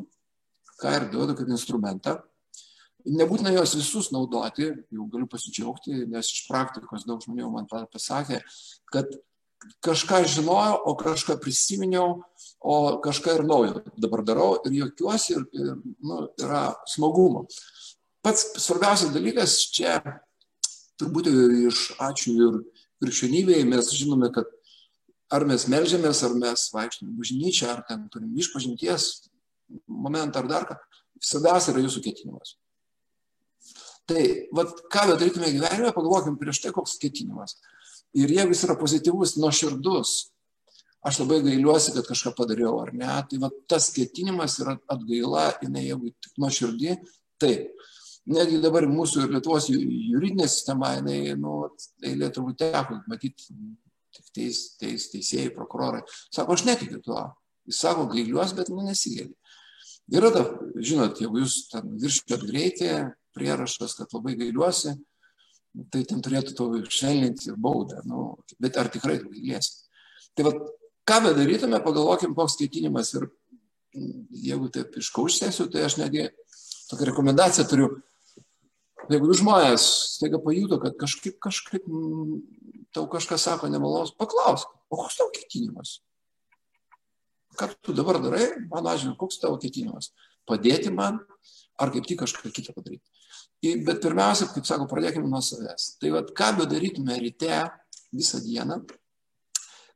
S2: ką ir duodu kaip instrumentą. Nebūtina juos visus naudoti, jau galiu pasidžiaugti, nes iš praktikos daug žmonių man pasakė, kad kažką žinojau, o kažką prisiminiau, o kažką ir naujo dabar darau ir juokiuosi ir, ir nu, yra smagumo. Pats svarbiausias dalykas čia turbūt iš ačiū ir krikščionybėje mes žinome, kad ar mes melžiamės, ar mes vaikštame bažnyčią, ar ten turim išpažinties momentą ar dar ką, svarbiausia yra jūsų ketinimas. Tai, vad, ką bedarytume gyvenime, pagalvokim prieš tai, koks ketinimas. Ir jeigu jis yra pozityvus, nuoširdus, aš labai gailiuosi, kad kažką padariau ar ne, tai va, tas ketinimas yra atgaila, jinai jeigu tik nuoširdį, taip. Netgi dabar mūsų ir Lietuvos juridinė sistema, jinai, nu, eilė turbūt teko matyti tik teis, teis, teisėjai, prokurorai. Sako, aš netikiu tuo. Jis sako, gailiuos, bet nu nesigėlė. Yra, ta, žinot, jeigu jūs ten virškėt greitį, prierašas, kad labai gailiuosi, tai ten turėtų to švelninti ir baudą. Nu, bet ar tikrai gailėsi? Tai vad, ką bedarytume, pagalvokim, koks ketinimas ir jeigu taip iškauštėsiu, tai aš netgi tokią rekomendaciją turiu. Jeigu žmonės staiga pajuto, kad kažkaip, kažkaip tau kažkas sako nemalaus, paklausk, o koks tavo ketinimas? ką tu dabar darai, mano atžvilgiu, koks tavo ketinimas? Padėti man, ar kaip tik kažką kitą padaryti. Bet pirmiausia, kaip sako, pradėkime nuo savęs. Tai vad, ką bedarytume ryte visą dieną,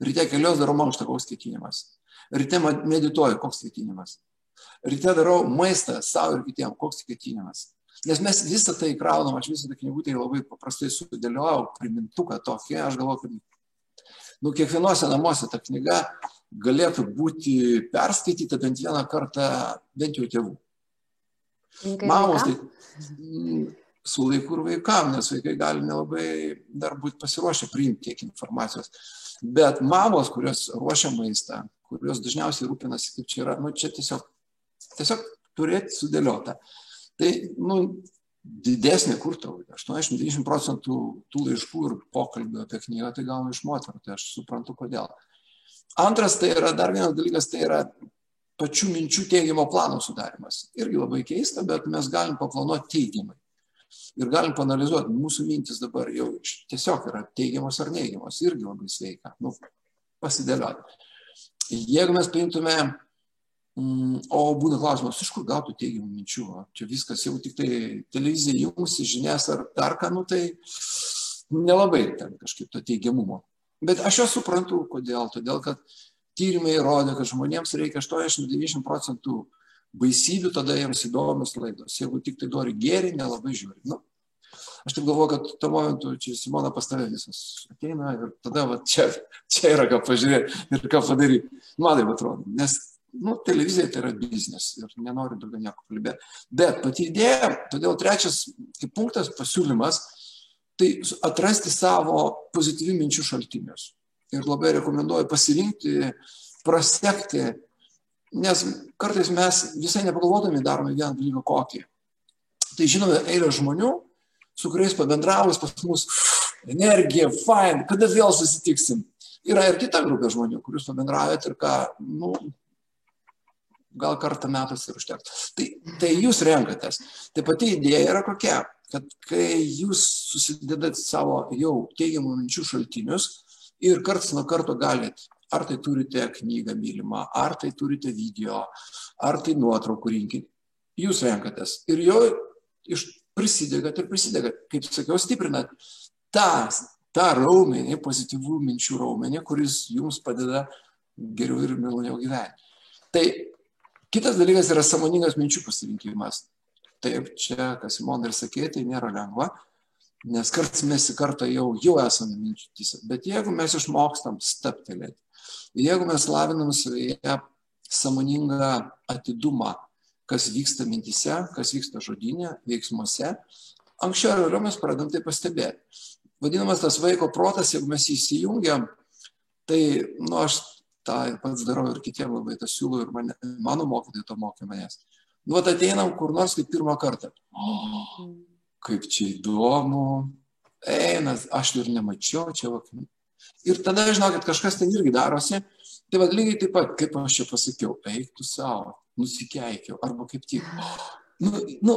S2: ryte kelios darau mankštą, koks ketinimas. Ryte medituoju, koks ketinimas. Ryte darau maistą savo ir kitiems, koks ketinimas. Nes mes visą tai kraunam, aš visą tą knygutę labai paprastai sudėliojau, primintuką tokį, aš galvoju, kad nu, kiekvienose namuose ta knyga galėtų būti perskaityta bent vieną kartą, bent jau tėvų. Mamos tai mm, su laiku ir vaikam, nes vaikai gali nelabai dar būti pasiruošę priimti tiek informacijos. Bet mamos, kurios ruošia maistą, kurios dažniausiai rūpinasi, kaip čia yra, nu čia tiesiog, tiesiog turėti sudėliota. Tai, nu, didesnė kur tau, 80-90 procentų tų laiškų ir pokalbių apie knygą tai gaunu iš moterų, tai aš suprantu kodėl. Antras tai yra dar vienas dalykas, tai yra pačių minčių teigiamo plano sudarimas. Irgi labai keista, bet mes galim paplanuoti teigiamai. Ir galim panalizuoti, mūsų mintis dabar jau tiesiog yra teigiamos ar neigiamos. Irgi labai sveika. Nu, pasidėlioti. Jeigu mes paimtume, mm, o būna klausimas, iš kur gautų teigiamų minčių, čia viskas jau tik tai televizija jums, žinias ar dar ką, nu tai nelabai ten kažkaip to teigiamumo. Bet aš jau suprantu, kodėl. Todėl, kad tyrimai įrodė, kad žmonėms reikia 80-90 procentų baisybių, tada jiems įdomios laidos. Jeigu tik tai nori gėri, nelabai žiūri. Nu, aš taip galvoju, kad tuo momentu čia Simona pas tave visas ateina ir tada va, čia, čia yra ką pažiūrėti ir ką padaryti. Man taip atrodo. Nes nu, televizija tai yra biznis ir nenoriu daugiau nieko kalbėti. Bet pati idėja, todėl trečias kaip punktas pasiūlymas, tai atrasti savo pozityvių minčių šaltinius ir labai rekomenduoju pasirinkti, prasekti, nes kartais mes visai nepagalvodami darome vieną dalyką kokį. Tai žinome eilę žmonių, su kuriais pabendravus pas mus energija, fine, kada vėl susitiksim. Yra ir kita grupė žmonių, kurius pabendravėt ir ką, nu, gal kartą metas ir užteks. Tai, tai jūs renkatės. Tai pati idėja yra kokia, kad kai jūs susidedat savo jau teigiamų minčių šaltinius, ir karts nuo karto galit, ar tai turite knygą mylimą, ar tai turite video, ar tai nuotraukų rinkinį. Jūs renkatės ir jo iš prisidegat ir prisidegat, kaip sakiau, stiprinat tą, tą raumenį, pozityvų minčių raumenį, kuris jums padeda geriau ir maloniau gyventi. Tai kitas dalykas yra samoningas minčių pasirinkimas. Taip, čia, kas Simona ir sakė, tai nėra lengva, nes kartais mes į kartą jau, jau esame mintyse. Bet jeigu mes išmokstam staptelėti, jeigu mes lavinam savyje samoningą atidumą, kas vyksta mintise, kas vyksta žodinė, veiksmuose, anksčiau ar vėliau mes pradedam tai pastebėti. Vadinamas tas vaiko protas, jeigu mes įsijungiam, tai, nu, aš tą ir pats darau ir kitiems labai tą siūlau ir mane, mano mokytojai to mokė manęs. Nu, ateinam kur nors kaip pirmą kartą. Oh, kaip čia įdomu, eina, aš ir nemačiau, čia va. Ir tada, žinokit, kažkas ten irgi darosi. Tai vad lygiai taip pat, kaip aš čia pasakiau, eik tu savo, nusikeikiau, arba kaip tik. Nu, nu,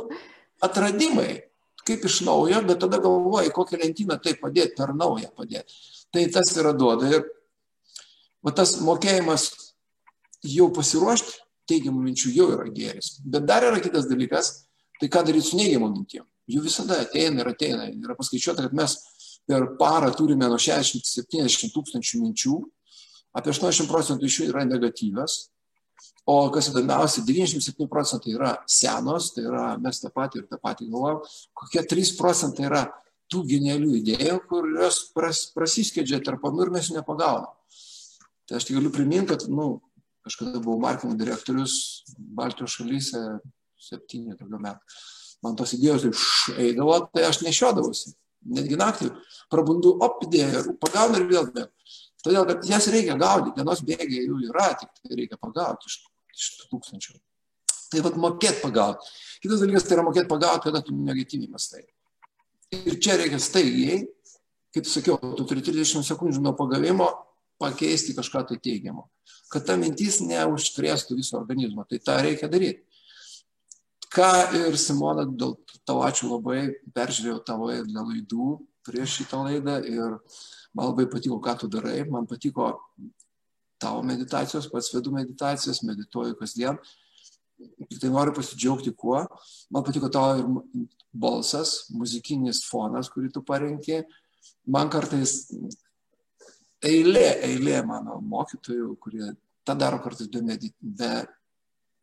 S2: atradimai, kaip iš naujo, bet tada galvoji, kokią lentyną tai padėti, per naują padėti. Tai tas yra duoda. Ir va tas mokėjimas jau pasiruošti teigiamų minčių jau yra gėris. Bet dar yra kitas dalykas, tai ką daryti su neigiamom mintim. Jų visada ateina ir ateina. Yra paskaičiuota, kad mes per parą turime nuo 60-70 tūkstančių minčių, apie 80 procentų iš jų yra negatyvios, o kas įdomiausia, 97 procentai yra senos, tai yra mes tą patį ir tą patį galvojam, kokie 3 procentai yra tų genialių idėjų, kurios pras, prasiskėdžia tarp panų ir mes jų nepagaunam. Tai aš tik galiu priminti, kad, nu, kažkada buvau marketingo direktorius Baltijos šalyse, septyni daugiau metų. Man tos idėjos eidavo, tai aš nešiodavausi. Netgi naktį prabundu, op, idėją, pagaunu ir vėl vėl. Todėl, kad jas reikia gaudyti, dienos bėgiai jų yra, tik tai reikia pagauti iš, iš tūkstančių. Tai vad mokėti pagauti. Kitas dalykas tai yra mokėti pagauti, kada tu negatyviai mastai. Ir čia reikia staigiai, kaip sakiau, tu turi 30 sekundžių nuo pagavimo pakeisti kažką tai teigiamo. Kad ta mintis neužkrėstų viso organizmo. Tai tą reikia daryti. Ką ir Simona, dėl tavo ačiū labai, peržiūrėjau tavo laidų prieš šitą laidą ir man labai patiko, ką tu darai, man patiko tavo meditacijos, pats vedu meditacijas, medituoju kasdien. Tik tai noriu pasidžiaugti kuo. Man patiko tavo ir balsas, muzikinis fonas, kurį tu parinkė. Man kartais eilė, eilė mano mokytojų, kurie tą daro kartais be, be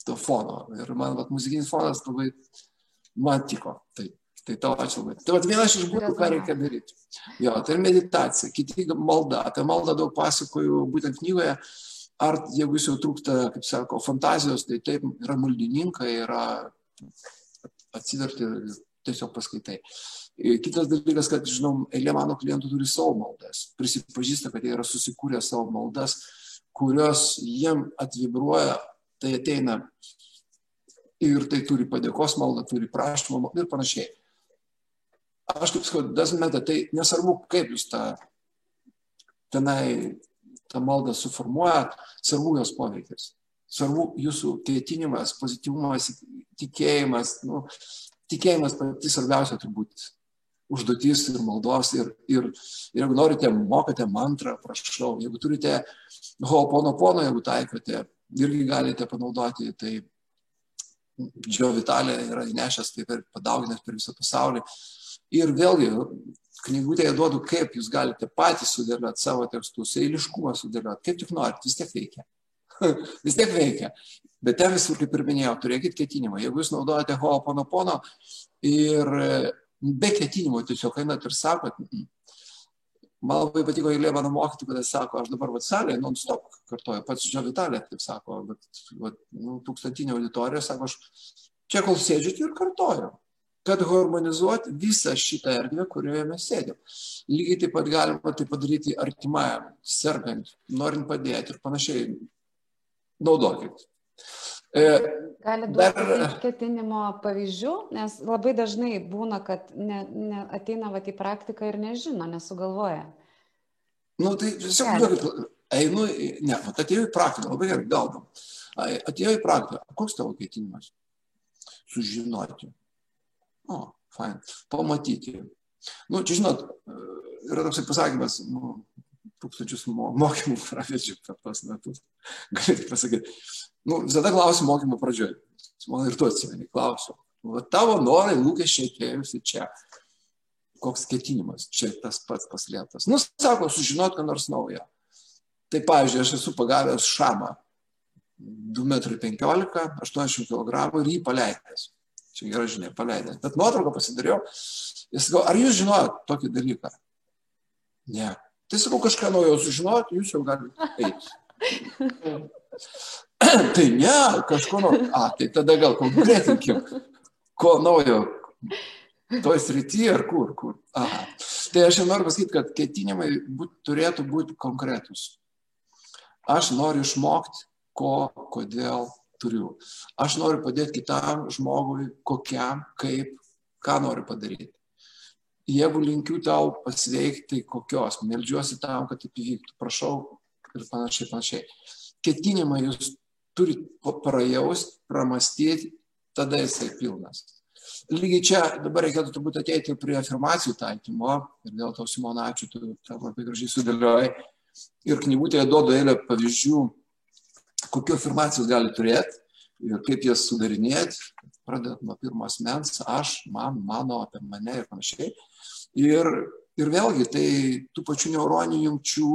S2: to fono. Ir man vat, muzikinis fonas labai man tiko. Tai, tai tau ačiū labai. Tai vat, vienas iš būdų, ką reikia daryti. Jo, tai ir meditacija, kiti malda. Apie maldą daug pasakoju būtent knygoje. Ar jeigu jūs jau trūksta, kaip sako, fantazijos, tai taip yra maldininkai, yra atsiverti tiesiog paskaitai. Kitas dalykas, kad, žinau, eilė mano klientų turi savo maldas. Prisipažįsta, kad jie yra susikūrę savo maldas, kurios jiem atvibruoja tai ateina ir tai turi padėkos maldą, turi prašymą maldą ir panašiai. Aš kaip sakau, matter, tai nesvarbu, kaip jūs tą tenai tą maldą suformuojat, svarbu jos poveikis. Svarbu jūsų ketinimas, pozityvumas, tikėjimas. Nu, tikėjimas pati svarbiausia turbūt užduotis ir maldos. Ir, ir, ir jeigu norite, mokate mantrą, prašau. Jeigu turite hoponopono, jeigu taikote, irgi galite panaudoti. Tai Džio Vitalė yra įnešęs tai per padauginęs per visą pasaulį. Ir vėlgi, knygutėje duodu, kaip jūs galite patys sudėlioti savo tekstus, eiliškumą sudėlioti, kaip tik norit, vis tiek veikia. vis tiek veikia. Bet ten visur, kaip ir minėjau, turėkit ketinimą. Jeigu jūs naudojate ho'oponopono ir be ketinimo tiesiog einat ir sakot, Man labai patiko eilė mano mokytojų, kada sako, aš dabar vat salėje non-stop kartoju, pats Džio Vitalė, taip sako, bet vat, nu, tūkstantinė auditorija, sako, aš čia kol sėdžiu ir kartoju, kad harmonizuoti visą šitą erdvę, kurioje mes sėdėm. Lygiai taip pat galima tai padaryti artimajam, sergant, norint padėti ir panašiai. Naudokit.
S1: E, Gali duoti dar... ketinimo pavyzdžių, nes labai dažnai būna, kad ne, ne, ateina va, į praktiką ir nežino, nesugalvoja.
S2: Na, nu, tai tiesiog, einu, ne, vat, atėjau į praktiką, labai gerai, gaudom. Atėjau į praktiką, koks tavo ketinimas? Sužinoti. O, fain. Pamatyti. Nu, čia žinot, yra toksai pasakymas, nu, tūkstančius mokymų pravedžiu per tos metus. Galite pasakyti, nu, visada klausiu mokymo pradžioje. Man ir tu atsimeni, klausiu. Va tavo norai, lūkesčiai atėjusi čia. Koks ketinimas, čia tas pats paslėptas. Nu, sako, sužinot, ką nors naujo. Tai, pavyzdžiui, aš esu pagavęs šamą 2,15 m, 80 kg ir jį paleidęs. Čia gerai žinia, paleidęs. Bet nuotrauką pasidariau. Jis sako, ar jūs žinojot tokį dalyką? Ne. Tai sakau, kažką naujo sužinojot, jūs jau galite eiti. tai ne, kažko naujo. A, tai tada gal konkretinkim, ko naujo toj srity ar kur, kur. Aha. Tai aš noriu pasakyti, kad ketinimai būt, turėtų būti konkretus. Aš noriu išmokti, ko, kodėl turiu. Aš noriu padėti kitam žmogui, kokiam, kaip, ką noriu padaryti. Jeigu linkiu tau pasveikti, kokios, melžiuosi tam, kad taip įvyktų, prašau ir panašiai, panašiai. Ketinimą jūs turit prajaust, pramastyti, tada jisai pilnas. Lygiai čia dabar reikėtų turbūt ateiti prie afirmacijų taikymo ir dėl to Simona, ačiū, tu tą labai gražiai sudėliojai. Ir knygutėje duodu eilę pavyzdžių, kokiu afirmacijos gali turėti ir kaip jas sudarinėti, pradedant nuo pirmos mens, aš, man, mano, apie mane ir panašiai. Ir, ir vėlgi tai tų pačių neuroninių jungčių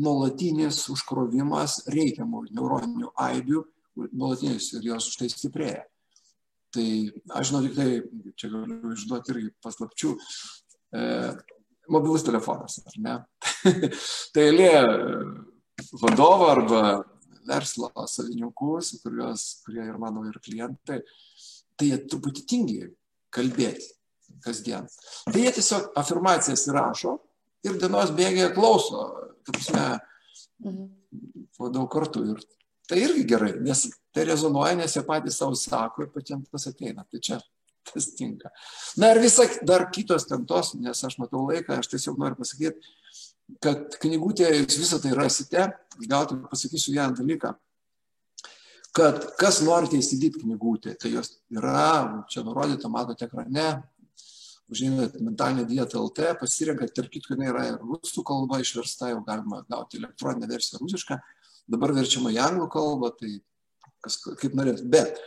S2: nuolatinis užkrovimas reikiamų neuroninių aibių, nuolatinis ir jos už tai stiprėja. Tai aš žinau tik tai, čia galiu išduoti irgi paslapčių, e, mobilus telefonas, ar ne? tai eilė vadovo arba verslo savininkų, kuriuos, kurie ir mano ir klientai, tai jie truputį tingi kalbėti kasdien. Tai jie tiesiog afirmacijas įrašo ir dienos bėgėje klauso, ta prasme, mhm. po daug kartų. Ir tai irgi gerai, nes tai rezonuoja, nes jie patys savo sako ir patiems tas ateina. Tai čia tas tinka. Na ir visa dar kitos ten tos, nes aš matau laiką, aš tiesiog noriu pasakyti, kad knygutėje jūs visą tai rasite. Gal tik pasakysiu vieną dalyką, kad kas norite įsigyti knygutę, tai jos yra, čia nurodyta, matote ekrane, užeinat mentalinę dietą LT, pasirenkat, tarp kitko, jinai yra ir rusų kalba išversta, jau galima gauti elektroninę versiją rusišką, dabar verčiama į anglų kalbą, tai kas, kaip norėt. Bet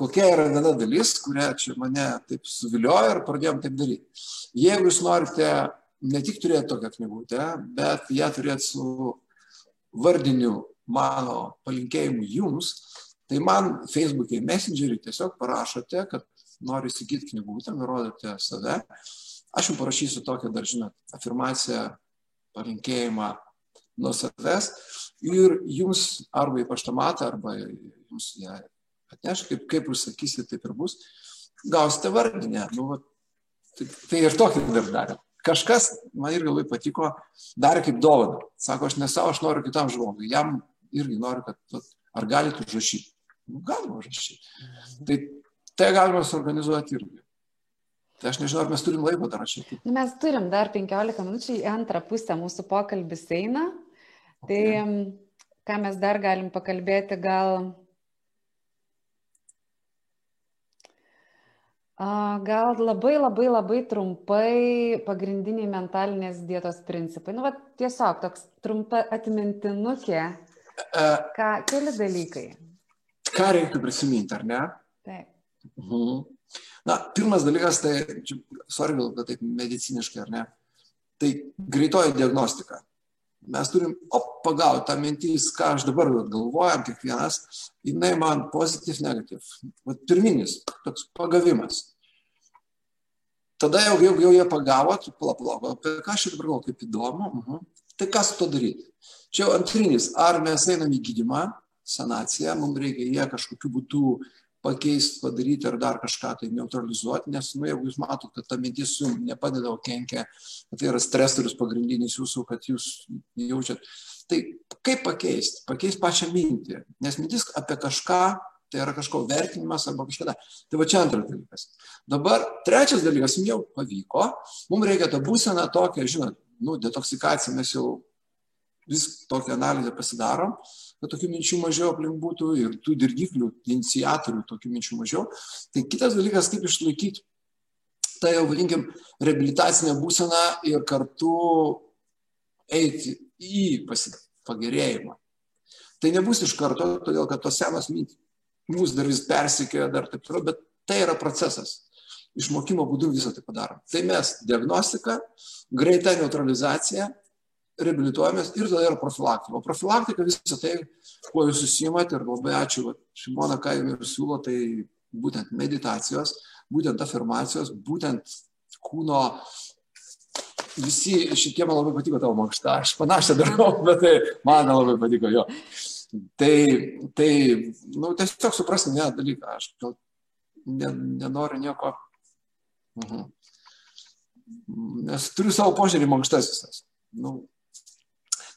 S2: kokia yra viena dalis, kurią čia mane taip suviliojo ir pradėjom taip daryti. Jeigu jūs norite ne tik turėti tokią knygutę, bet ją turėti su vardiniu mano palinkėjimu jums, tai man Facebook'e Messenger'į tiesiog parašote, kad noriu įsigyti knygutę, nurodote save. Aš jums parašysiu tokią dar, žinot, afirmaciją, palinkėjimą nuo savęs ir jums arba į paštomatą, arba jums ją atneš, kaip, kaip jūs sakysit, taip ir bus, gausite vardinę. Nu, va, tai, tai ir tokį dar darėm. Kažkas, man irgi labai patiko, darė kaip dovaną. Sako, aš ne savo, aš noriu kitam žmogui. Jam irgi noriu, kad ar galite užrašyti. Nu, galima užrašyti. Tai tai galima suorganizuoti irgi. Tai aš nežinau, ar mes turim laiko dar rašyti.
S1: Nu, mes turim dar 15 minučių į antrą pusę mūsų pokalbis eina. Tai okay. ką mes dar galim pakalbėti, gal Gal labai labai labai trumpai pagrindiniai mentalinės dietos principai. Nu, va, tiesiog toks trumpa atmintinukė. Ką, keli dalykai.
S2: Ką reiktų prisiminti, ar ne?
S1: Taip.
S2: Mhm. Na, pirmas dalykas, tai, sorry, bet taip mediciniškai, ar ne? Tai greitoji diagnostika mes turim op, pagauti tą mintis, ką aš dabar galvojam, kiekvienas, jinai man pozitiv, negativ. Vat pirminis toks pagavimas. Tada jau, jau, jau jie pagavo, pala, apie ką aš dabar galvoju, kaip įdomu, -huh. tai ką su to daryti. Čia jau antrinis, ar mes einam į gydimą, sanaciją, mums reikia jie kažkokiu būdu pakeisti, padaryti ar dar kažką tai neutralizuoti, nes, nu, jeigu jūs matot, kad ta mintis jums nepadeda, o kenkia, tai yra stresorius pagrindinis jūsų, kad jūs jaučiat. Tai kaip pakeisti? Pakeisti pačią mintį, nes mintis apie kažką, tai yra kažko vertinimas arba kažkada. Tai va čia antras dalykas. Dabar trečias dalykas, jums jau pavyko, mums reikia tą būseną tokią, žinot, nu, detoksikaciją mes jau vis tokią analizę pasidarom, kad tokių minčių mažiau aplink būtų ir tų dirgiklių, iniciatorių tokių minčių mažiau. Tai kitas dalykas, kaip išlaikyti tą jau, vadinkim, reabilitacinę būseną ir kartu eiti į pagerėjimą. Tai nebus iš karto, todėl kad tos senos mintys mūsų dar vis persikėja, dar taip toliau, bet tai yra procesas. Išmokimo būdų visą tai padarom. Tai mes diagnostika, greita neutralizacija reabilituojamės ir tada yra profilaktika. O profilaktika visą tai, kuo jūs susimat ir labai ačiū, Šimona, ką ir siūlo, tai būtent meditacijos, būtent afirmacijos, būtent kūno, visi šitie man labai patiko tavo mankšta, aš panašią darau, bet tai man labai patiko jo. Tai, tai nu, tiesiog suprasti vieną dalyką, aš gal ne, nenoriu nieko. Mhm. Nes turiu savo požiūrį mankštas visas. Nu,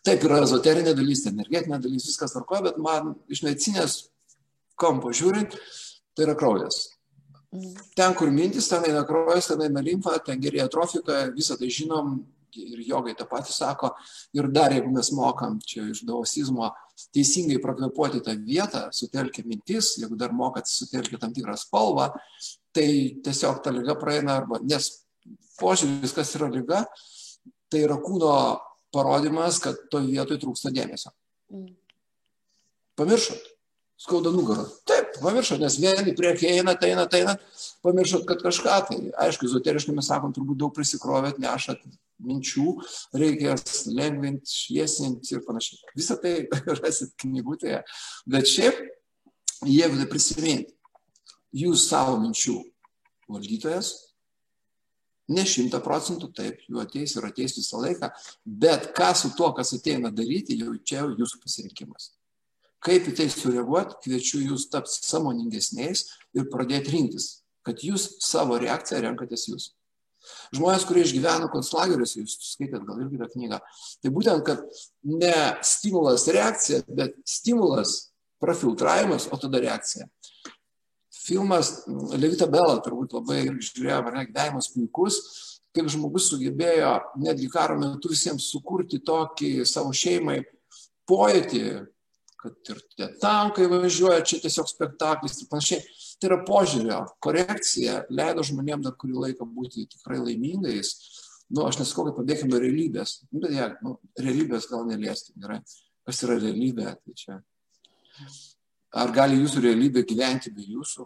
S2: Taip yra ezoterinė dalis, energetinė dalis, viskas tvarkoja, bet man iš medicinės kampo žiūrint, tai yra kraujas. Ten, kur mintis, ten eina kraujas, ten eina limfa, ten gerėja trofika, visą tai žinom ir jogai tą patį sako. Ir dar, jeigu mes mokam čia iš daosizmo teisingai prakvepuoti tą vietą, sutelkia mintis, jeigu dar mokat sutelkia tam tikrą spalvą, tai tiesiog ta lyga praeina arba, nes požiūris, kas yra lyga, tai yra kūno parodymas, kad to vietoj trūksta dėmesio. Mm. Pamiršot. Skauda nugarą. Taip, pamiršot, nes vieni priekį eina, tai eina, tai eina. Pamiršot, kad kažką tai. Aišku, ezoteriškai mes sakom, turbūt daug prisikrovėt, nešat minčių, reikės lengvinti, šviesinti ir panašiai. Visą tai rasit knygutėje. Bet šiaip, jeigu tai prisiminti, jūs savo minčių valdytojas, ne šimta procentų, taip, jų ateis ir ateis visą laiką, bet ką su tuo, kas ateina daryti, jau čia jau jūsų pasirinkimas. Kaip į tai sureaguoti, kviečiu jūs tapti samoningesniais ir pradėti rinktis, kad jūs savo reakciją renkatės jūs. Žmonės, kurie išgyveno konclageriuose, jūs skaitėt gal irgi tą knygą, tai būtent, kad ne stimulas reakcija, bet stimulas prafiltravimas, o tada reakcija. Filmas Levita Bela turbūt labai žiūrėjo, ar ne, gyvenimas puikus, kaip žmogus sugebėjo netgi karo metu visiems sukurti tokį savo šeimai pojūtį, kad ir tie tankai važiuoja, čia tiesiog spektaklis ir panašiai. Tai yra požiūrio korekcija, leido žmonėms dar kurį laiką būti tikrai laimingais. Nu, aš nesakau, kad pabėgime nuo realybės, nu, bet ja, nu, realybės gal neliesti, gerai. Kas yra realybė? Tai čia. Ar gali jūsų realybė gyventi be jūsų?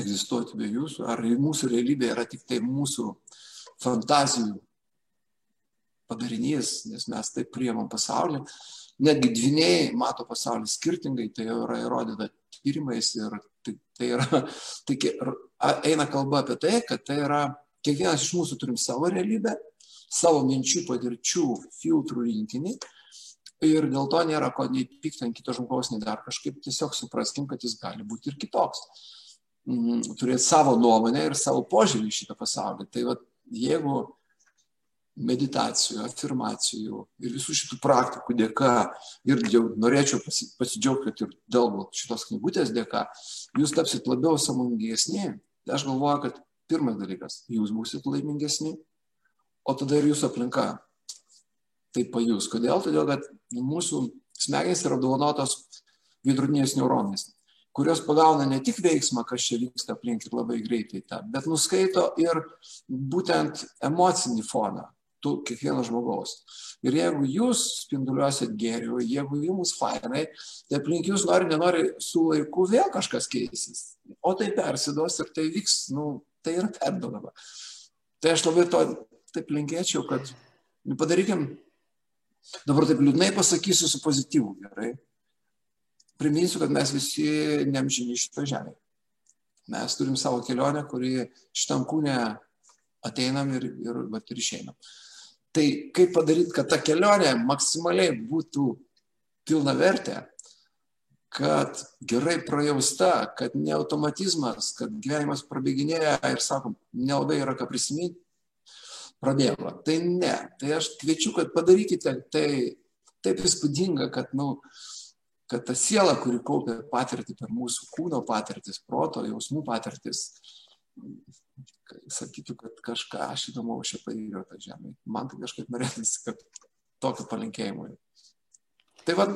S2: Egzistuoti be jūsų? Ar mūsų realybė yra tik tai mūsų fantazijų padarinys, nes mes taip priemam pasaulį? netgi dviniai mato pasaulį skirtingai, tai jau yra įrodyta tyrimais ir tai, tai yra, tai eina kalba apie tai, kad tai yra, kiekvienas iš mūsų turim savo realybę, savo minčių, patirčių, filtrų rinkinį ir dėl to nėra ko nei pykti ant kito žmogaus, nei dar kažkaip, tiesiog supraskim, kad jis gali būti ir kitoks. Mm, turėti savo nuomonę ir savo požiūrį į šitą pasaulį. Tai va, jeigu meditacijų, afirmacijų ir visų šitų praktikų dėka ir jau norėčiau pasidžiaugti, kad ir dėl šitos knygutės dėka, jūs tapsit labiau samoningesni. Tai aš galvoju, kad pirmas dalykas, jūs būsit laimingesni, o tada ir jūsų aplinka tai pajus. Kodėl? Todėl, kad mūsų smegenys yra dovanotos vidrutinės neuronais, kurios pagauna ne tik veiksmą, kas čia vyksta aplink ir labai greitai tą, bet nuskaito ir būtent emocinį foną, tu kiekvieno žmogaus. Ir jeigu jūs spinduliuosit gėrių, jeigu jums fainai, tai aplink jūs nori, nenori, su laiku vėl kažkas keisis. O tai persidos ir tai vyks, nu, tai yra perdodama. Tai aš labai to taip linkėčiau, kad padarykim, dabar taip liūdnai pasakysiu su pozityvu, gerai. Priminsiu, kad mes visi nemžini šito žemėje. Mes turim savo kelionę, kuri šitam kūne ateinam ir, ir, ir išeinam. Tai kaip padaryti, kad ta kelionė maksimaliai būtų pilna vertė, kad gerai prajausta, kad ne automatizmas, kad gyvenimas prabėginėja ir sakom, nelabai yra ką prisiminti, prabėgo. Tai ne. Tai aš kviečiu, kad padarykite tai taip įspūdinga, kad, nu, kad ta siela, kuri kaupia patirtį per mūsų kūno patirtis, proto, jausmų patirtis, sakytų, kad kažką aš įdomaus čia padariau tą žemę. Man tai kažkaip norėtųsi, kad tokio palinkėjimo. Tai vad,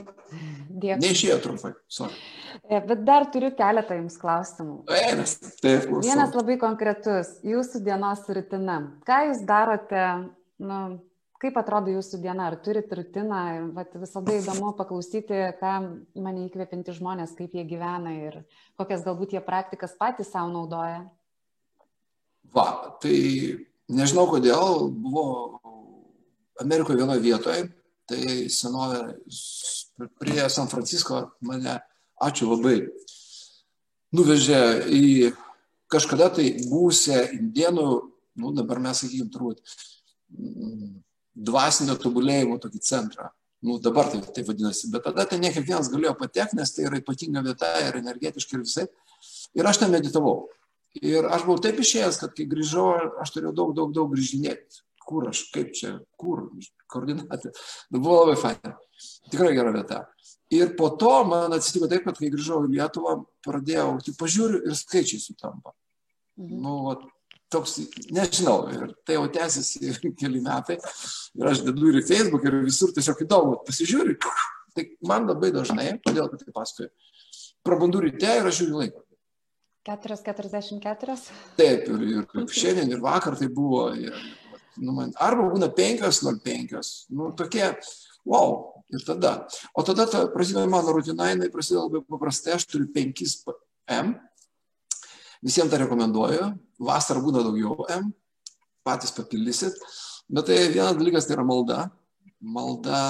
S2: neišėjo trumpai. Sorry.
S1: E, bet dar turiu keletą jums klausimų.
S2: Vienas, taip, klausau.
S1: Vienas labai konkretus. Jūsų dienos rutina. Ką jūs darote, nu, kaip atrodo jūsų diena? Ar turit rutiną? Vat visada įdomu paklausyti, ką mane įkvėpinti žmonės, kaip jie gyvena ir kokias galbūt jie praktikas patys savo naudoja.
S2: Va, tai nežinau kodėl, buvo Amerikoje vienoje vietoje, tai senovė prie San Francisco mane, ačiū labai, nuvežė į kažkada tai būsę indienų, nu dabar mes sakykim turbūt, dvasinio tobulėjimo tokį centrą. Nu, dabar tai, tai vadinasi, bet tada ten ne kiekvienas galėjo patekti, nes tai yra ypatinga vieta ir energetiškai ir visai. Ir aš ten meditavau. Ir aš buvau taip išėjęs, kad kai grįžau, aš turėjau daug, daug, daug grįžinėti. Kur aš, kaip čia, kur, koordinatė. Bet buvo labai faina. Tikrai gera vieta. Ir po to man atsitiko taip, kad kai grįžau į Lietuvą, pradėjau, tik pažiūriu ir skaičiai sutampa. Mhm. Nu, vat, toks, nežinau, ir tai jau tęsiasi keli metai. Ir aš dedu ir į Facebook, ir visur tiesiog įdomu, pasižiūriu. Tai man labai dažnai, kodėl tai pasakoju, prabandu ryte ir aš žiūriu laiką.
S1: 4,44?
S2: Taip, ir, ir šiandien, ir vakar tai buvo. Ir, nu, man, arba būna 5,05. Nu, tokie, wow, Ir tada. O tada ta, prasideda mano rutina, jinai prasideda labai paprastai, aš turiu 5 M. Visiems tą rekomenduoju. Vasarą būna daugiau M. Patys papildysit. Bet tai vienas dalykas tai yra malda. Malda,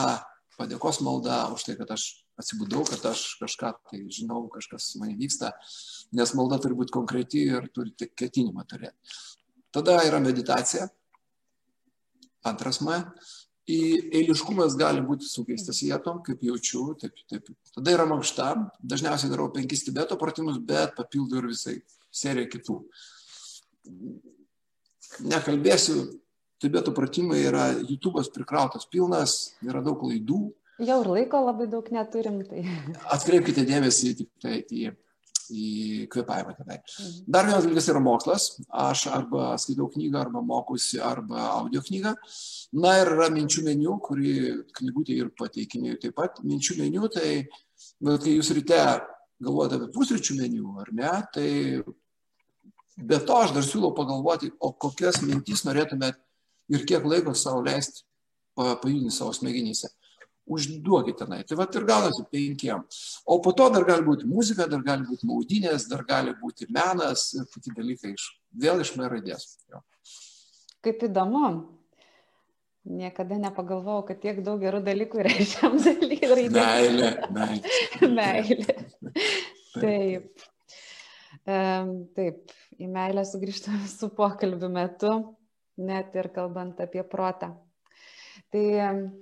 S2: padėkos malda už tai, kad aš atsibudau, kad aš kažką tai žinau, kažkas man vyksta. Nes malda turi būti konkreti ir turi ketinimą turėti. Tada yra meditacija. Antras M į eiliškumas gali būti su keistas vietom, kaip jaučiu, taip, taip. Tada yra mankšta, dažniausiai darau penkis tibeto pratimus, bet papildau ir visai seriją kitų. Nekalbėsiu, tibeto pratimai yra, YouTube'as prikrautas pilnas, yra daug klaidų.
S1: Jau ir laiko labai daug neturim. Tai...
S2: Atkreipkite dėmesį tik tai į į kvepavimą tenai. Dar vienas dalykas yra mokslas. Aš arba skaitau knygą, arba mokusi, arba audio knygą. Na ir yra minčių meniu, kurį knygutė ir pateikinėjau taip pat. Minčių meniu, tai bet kai jūs ryte galvojate apie pusryčių meniu, ar ne, tai be to aš dar siūlau pagalvoti, o kokias mintis norėtumėt ir kiek laiko savo leisti pajudinti savo smegenyse užduokit tenai. Tai va ir gaunasi penkiem. O po to dar gali būti muzika, dar gali būti maudinės, dar gali būti menas ir kiti dalykai iš, vėl iš mero raidės. Jo.
S1: Kaip įdomu. Niekada nepagalvojau, kad tiek daug gerų dalykų yra šiam dalykui.
S2: Meilė, meilė.
S1: meilė. Taip. Taip, į meilę sugrįžtame su pokalbiu metu, net ir kalbant apie protą. Tai,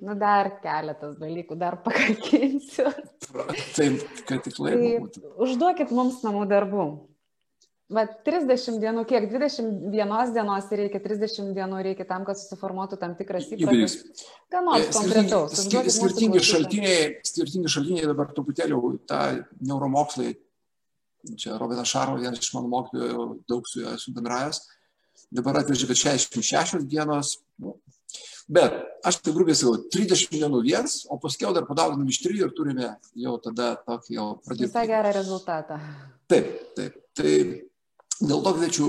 S1: nu, dar keletas dalykų, dar pakakinsiu.
S2: Taip, kad tik laiko tai.
S1: Užduokit mums namų darbų. Bet 30 dienų, kiek 21 dienos reikia, 30 dienų reikia tam, kad susiformuotų tam tikras įprotis. Ką nors konkretaus.
S2: Skirtingi šaltiniai, skirtingi šaltiniai dabar truputėlį tą neuromokslai, čia Robinas Šaro, vienas iš mano mokytojų, daug su juo esu bendravęs, dabar atvežė, kad 66 dienos, nu, Bet aš tai grubiai sakau, 30 dienų viens, o paskiau dar padauginam iš 3 ir turime jau tada tokį jau
S1: pradėti. Visai gerą rezultatą.
S2: Taip, taip. Tai dėl to kviečiu,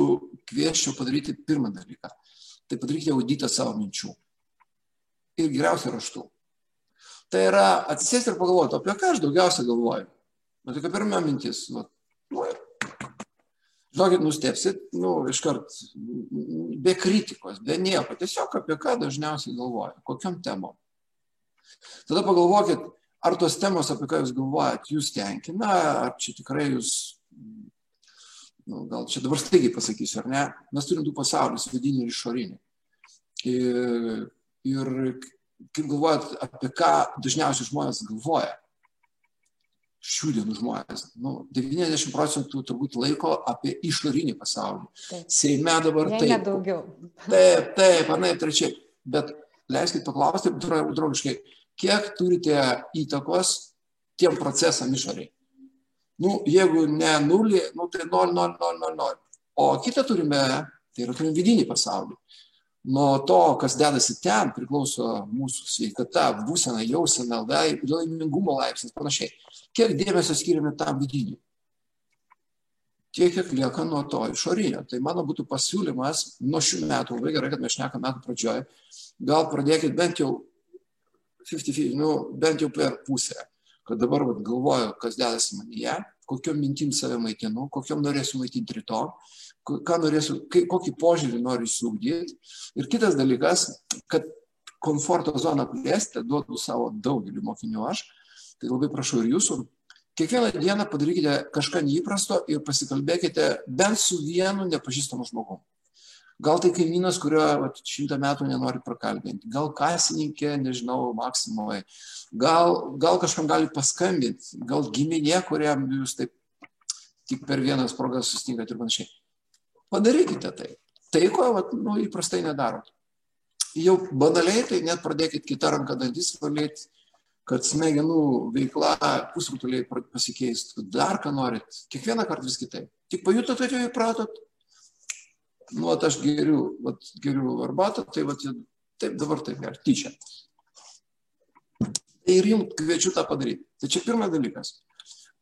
S2: kvieščiau padaryti pirmą dalyką. Tai padarykite auditą savo minčių. Ir geriausia raštu. Tai yra atsisėsti ir pagalvoti, apie ką aš daugiausia galvoju. Bet tokia pirma mintis. Va, nu, ir žinokit, nustepsit, nu, iškart be kritikos, be nieko, tiesiog apie ką dažniausiai galvoja, kokiam temom. Tada pagalvokit, ar tos temos, apie ką jūs galvojat, jūs tenkina, ar čia tikrai jūs, nu, gal čia dabar staigiai pasakysiu, ar ne, mes turim du pasaulius, vidinį ir išorinį. Ir, ir kaip galvojat, apie ką dažniausiai žmonės galvoja šių dienų žmonės. Nu, 90 procentų turbūt laiko apie išorinį pasaulį. Taip. Seime dabar
S1: Jei taip. Daugiau.
S2: Taip, taip, anaip trečiai. Bet leiskit paklausti draugiškai, kiek turite įtakos tiem procesam išoriai? Nu, jeigu ne nulį, nu, tai 0, 0, 0, 0, 0. O kitą turime, tai yra turim vidinį pasaulį. Nuo to, kas dedasi ten, priklauso mūsų sveikata, būsena, jausena, laimingumo laipsnis, panašiai kiek dėmesio skiriame tam vidiniui. Tiek, kiek lieka nuo to išorinio. Tai mano būtų pasiūlymas nuo šių metų, labai gerai, kad mes šnekame metų pradžioje, gal pradėkit bent jau 50, nu, bent jau per pusę, kad dabar vat, galvoju, kas dedasi manyje, kokiam mintim save maitinu, kokiam norėsiu maitinti ryto, ką norėsiu, kokį požiūrį noriu įsiugdyti. Ir kitas dalykas, kad komforto zoną plėsti, duodu savo daugelį mokinių aš, Tai labai prašau ir jūsų. Kiekvieną dieną padarykite kažką neįprasto ir pasikalbėkite bent su vienu nepažįstamu žmogumu. Gal tai kaimynas, kurio vat, šimtą metų nenori prakalbinti, gal kasininkė, nežinau, Maksimoje, gal, gal kažkam gali paskambinti, gal giminė, kuriam jūs taip tik per vienas progas sustinkat ir panašiai. Padarykite tai. Tai, ko vat, nu, įprastai nedarot. Jau banaliai, tai net pradėkit kitą ranką dantis valyti, kad smegenų veikla pusrutuliai pasikeistų, dar ką norit, kiekvieną kartą vis kitaip. Tik pajutot, kad jau įpratot, nu, at aš geriu, vat, geriu arbatą, tai vat, taip dabar taip ger, tyčia. Ir jums kviečiu tą padaryti. Tai čia pirmas dalykas.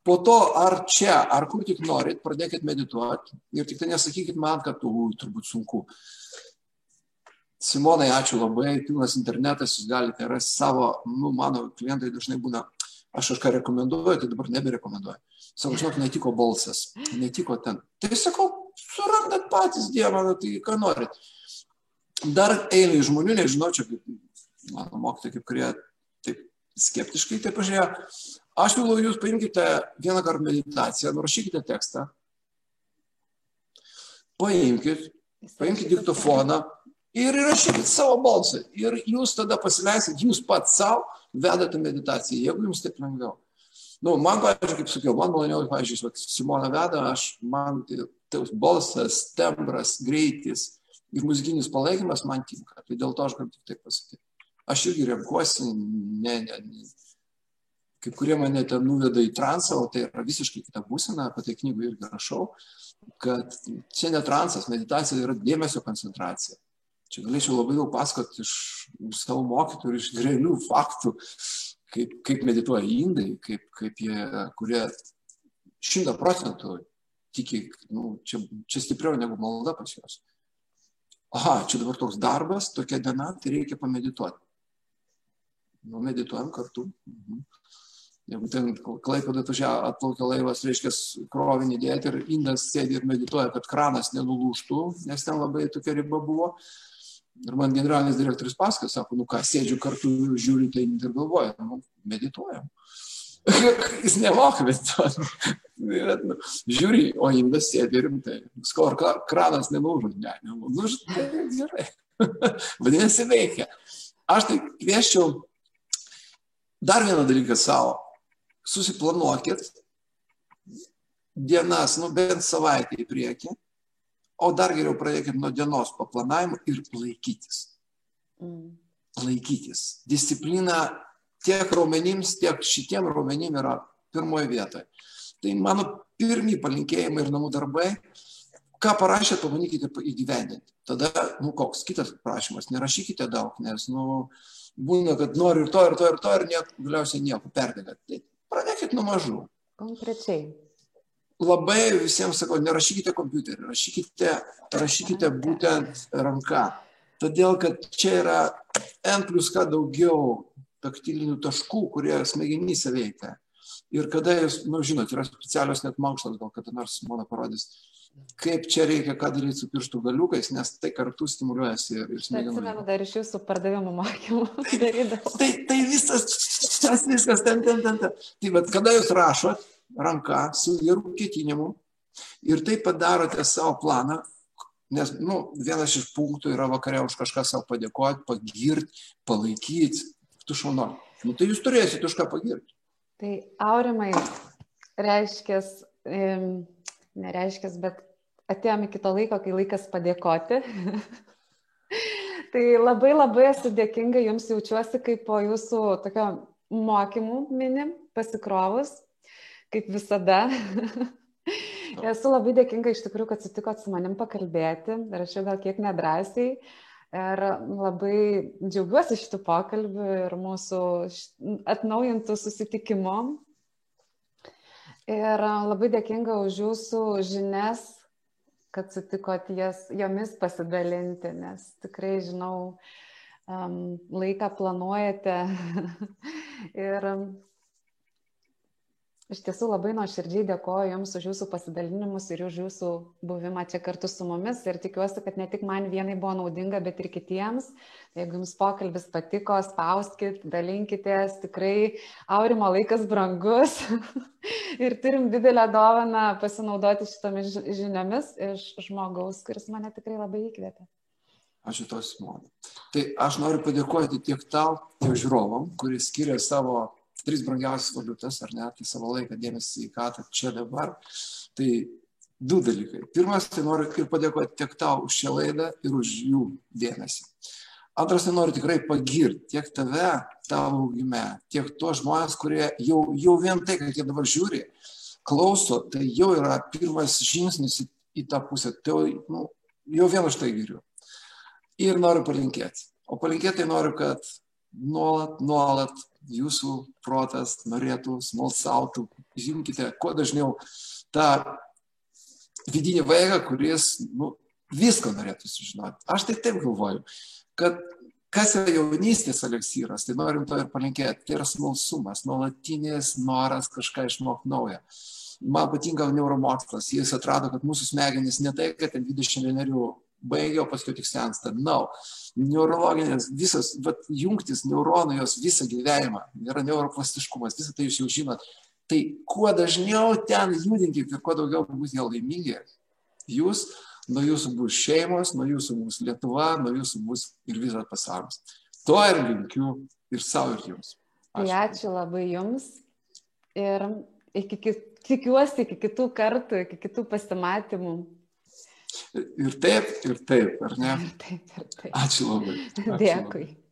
S2: Po to, ar čia, ar kur tik norit, pradėkit medituoti ir tik tai nesakykit man, kad, ui, turbūt sunku. Simonai, ačiū labai, pilnas internetas, jūs galite rasti savo, nu, mano klientai dažnai būna, aš kažką rekomenduoju, tai dabar neberekomenduoju. Sako, žinok, netiko balsas, netiko ten. Tai sakau, surandat patys Dievą, nu, tai ką norit. Dar eilė žmonių, nežinau, čia kaip mano mokytojai, kaip kurie taip skeptiškai tai pažiūrėjo. Aš siūlau jūs paimkite vieną kartą meditaciją, nurašykite tekstą, paimkite, paimkite diktofoną, ir įrašykit savo balsą. Ir jūs tada pasileisit, jūs pats savo vedate meditaciją, jeigu jums taip lengviau. Nu, man, pavyzdžiui, kaip sakiau, man maloniau, pavyzdžiui, Simona veda, aš, man tas balsas, tembras, greitis ir muzikinis palaikymas man tinka. Tai dėl to aš galiu tik taip pasakyti. Aš irgi renkuosi, ne, ne, ne. Kaip kurie mane ten nuveda į transą, o tai yra visiškai kita būsena, apie tai knygų irgi rašau, kad čia ne transas, meditacija yra dėmesio koncentracija. Čia galėčiau labai daug pasakoti iš, savo mokytojų iš realių faktų, kaip, kaip medituoja indai, kaip, kaip jie, kurie šimta procentų tiki, nu, čia, čia stipriau negu malda pas juos. Aha, čia dabar toks darbas, tokia diena, tai reikia pamedituoti. Nu, medituojam kartu. Mhm. Jeigu ten klaipėda atvažiavo, atplaukė laivas, reiškia, krovinį dėti ir indas sėdi ir medituoja, kad kranas nenulūštų, nes ten labai tokia riba buvo. Ir man generalinis direktorius pasakoja, sako, nu ką, sėdžiu kartu, žiūriu tai ir galvoju, nu, medituojam. Jis nemoka medituoti. nu, žiūri, o indas sėdi rimtai. Skor kranas nenulūžo, ne, nenulūžo, tai gerai. Vadinasi, veikia. Aš tai kvieščiau dar vieną dalyką savo. Susiplanuokit dienas, nu bent savaitę į priekį o dar geriau pradėkit nuo dienos paplanavimo ir laikytis. Mm. Laikytis. Disciplina tiek raumenims, tiek šitiem raumenim yra pirmoje vietoje. Tai mano pirmie palinkėjimai ir namų darbai, ką parašėte, pabandykite įgyvendinti. Tada, nu koks kitas prašymas, nerašykite daug, nes, nu, būna, kad noriu ir to, ir to, ir to, ir niek, galiausiai nieko perdėgat. Tai pradėkit nuo mažų.
S1: Konkrečiai
S2: labai visiems sakau, nerašykite kompiuterį, rašykite, rašykite būtent ranka. Todėl, kad čia yra N plus K daugiau taktilinių taškų, kurie smegenyse veikia. Ir kada jūs, na, nu, žinot, yra specialios net mankštos, gal kada nors mano parodys, kaip čia reikia, ką daryti su pirštų galiukais, nes tai kartu stimuliuojasi ir, ir smegenų.
S1: Atsimenu dar iš jūsų pardavimo mokymų darydavau.
S2: tai, tai visas, tas viskas ten, ten, ten. ten. Tai vad, kada jūs rašot, ranka su gerų ketinimu ir tai padarote savo planą, nes nu, vienas iš punktų yra vakare už kažką savo padėkoti, pagirti, palaikyti, tu šauno. Nu, tai jūs turėsite už ką pagirti.
S1: Tai aurimai, reiškia, nereiškia, bet atėjome iki to laiko, kai laikas padėkoti. tai labai labai esu dėkinga Jums jaučiuosi kaip po Jūsų tokio mokymų minim pasikrovus kaip visada. Esu labai dėkinga iš tikrųjų, kad sutikot su manim pakalbėti. Rašiau gal kiek nedrasiai. Ir labai džiaugiuosi šitų pokalbių ir mūsų atnaujintų susitikimo. Ir labai dėkinga už jūsų žinias, kad sutikot jas, jomis pasidalinti, nes tikrai žinau, um, laiką planuojate. ir Iš tiesų labai nuoširdžiai dėkoju Jums už Jūsų pasidalinimus ir už Jūsų buvimą čia kartu su mumis ir tikiuosi, kad ne tik man vienai buvo naudinga, bet ir kitiems. Jeigu Jums pokalbis patiko, spauskit, dalinkitės, tikrai aurimo laikas brangus ir turim didelę dovaną pasinaudoti šitomis žiniomis iš žmogaus, kuris mane tikrai labai įkvėpė.
S2: Ačiū tos, Simona. Tai aš noriu padėkoti tiek tau, tiek žiūrovam, kuris skiria savo tris brangiausias valiutas, ar ne, tai savo laiką, dėmesį į ką, čia dabar. Tai du dalykai. Pirmas, tai noriu ir padėkoti tiek tau už šią laidą ir už jų dėmesį. Antras, tai noriu tikrai pagirti tiek tave, tavo augime, tiek tuos žmonės, kurie jau, jau vien tai, kad jie dabar žiūri, klauso, tai jau yra pirmas žingsnis į, į tą pusę. Tai jau, nu, jau vien už tai geriu. Ir noriu palinkėti. O palinkėti tai noriu, kad nuolat, nuolat jūsų protas norėtų, smalsautų, žimkite kuo dažniau tą vidinį vaiką, kuris nu, visko norėtų sužinoti. Aš tai taip galvoju, kad kas yra jaunystės eleksyras, tai norim to ir palinkėti. Tai yra smalsumas, nuolatinis noras kažką išmokti naują. Man patinka neuromokslas. Jis atrado, kad mūsų smegenys ne tai, kad 21 baigė, o paskui tik sensta. No. Neurologinės, visas, bet jungtis neuronų jos visą gyvenimą, yra neuroplastiškumas, visą tai jūs jau žinot. Tai kuo dažniau ten judinkit ir kuo daugiau bus jie laimingi, jūs nuo jūsų bus šeimos, nuo jūsų bus Lietuva, nuo jūsų bus ir visas pasaulis. To ir linkiu ir savo, ir jums.
S1: Tai ačiū. Tai ačiū labai jums ir iki, tikiuosi iki kitų kartų, iki kitų pasimatymų.
S2: Ir taip, ir taip, ar ne?
S1: Ir taip, ir taip.
S2: Ačiū labai.
S1: Ačiū Dėkui. Labai.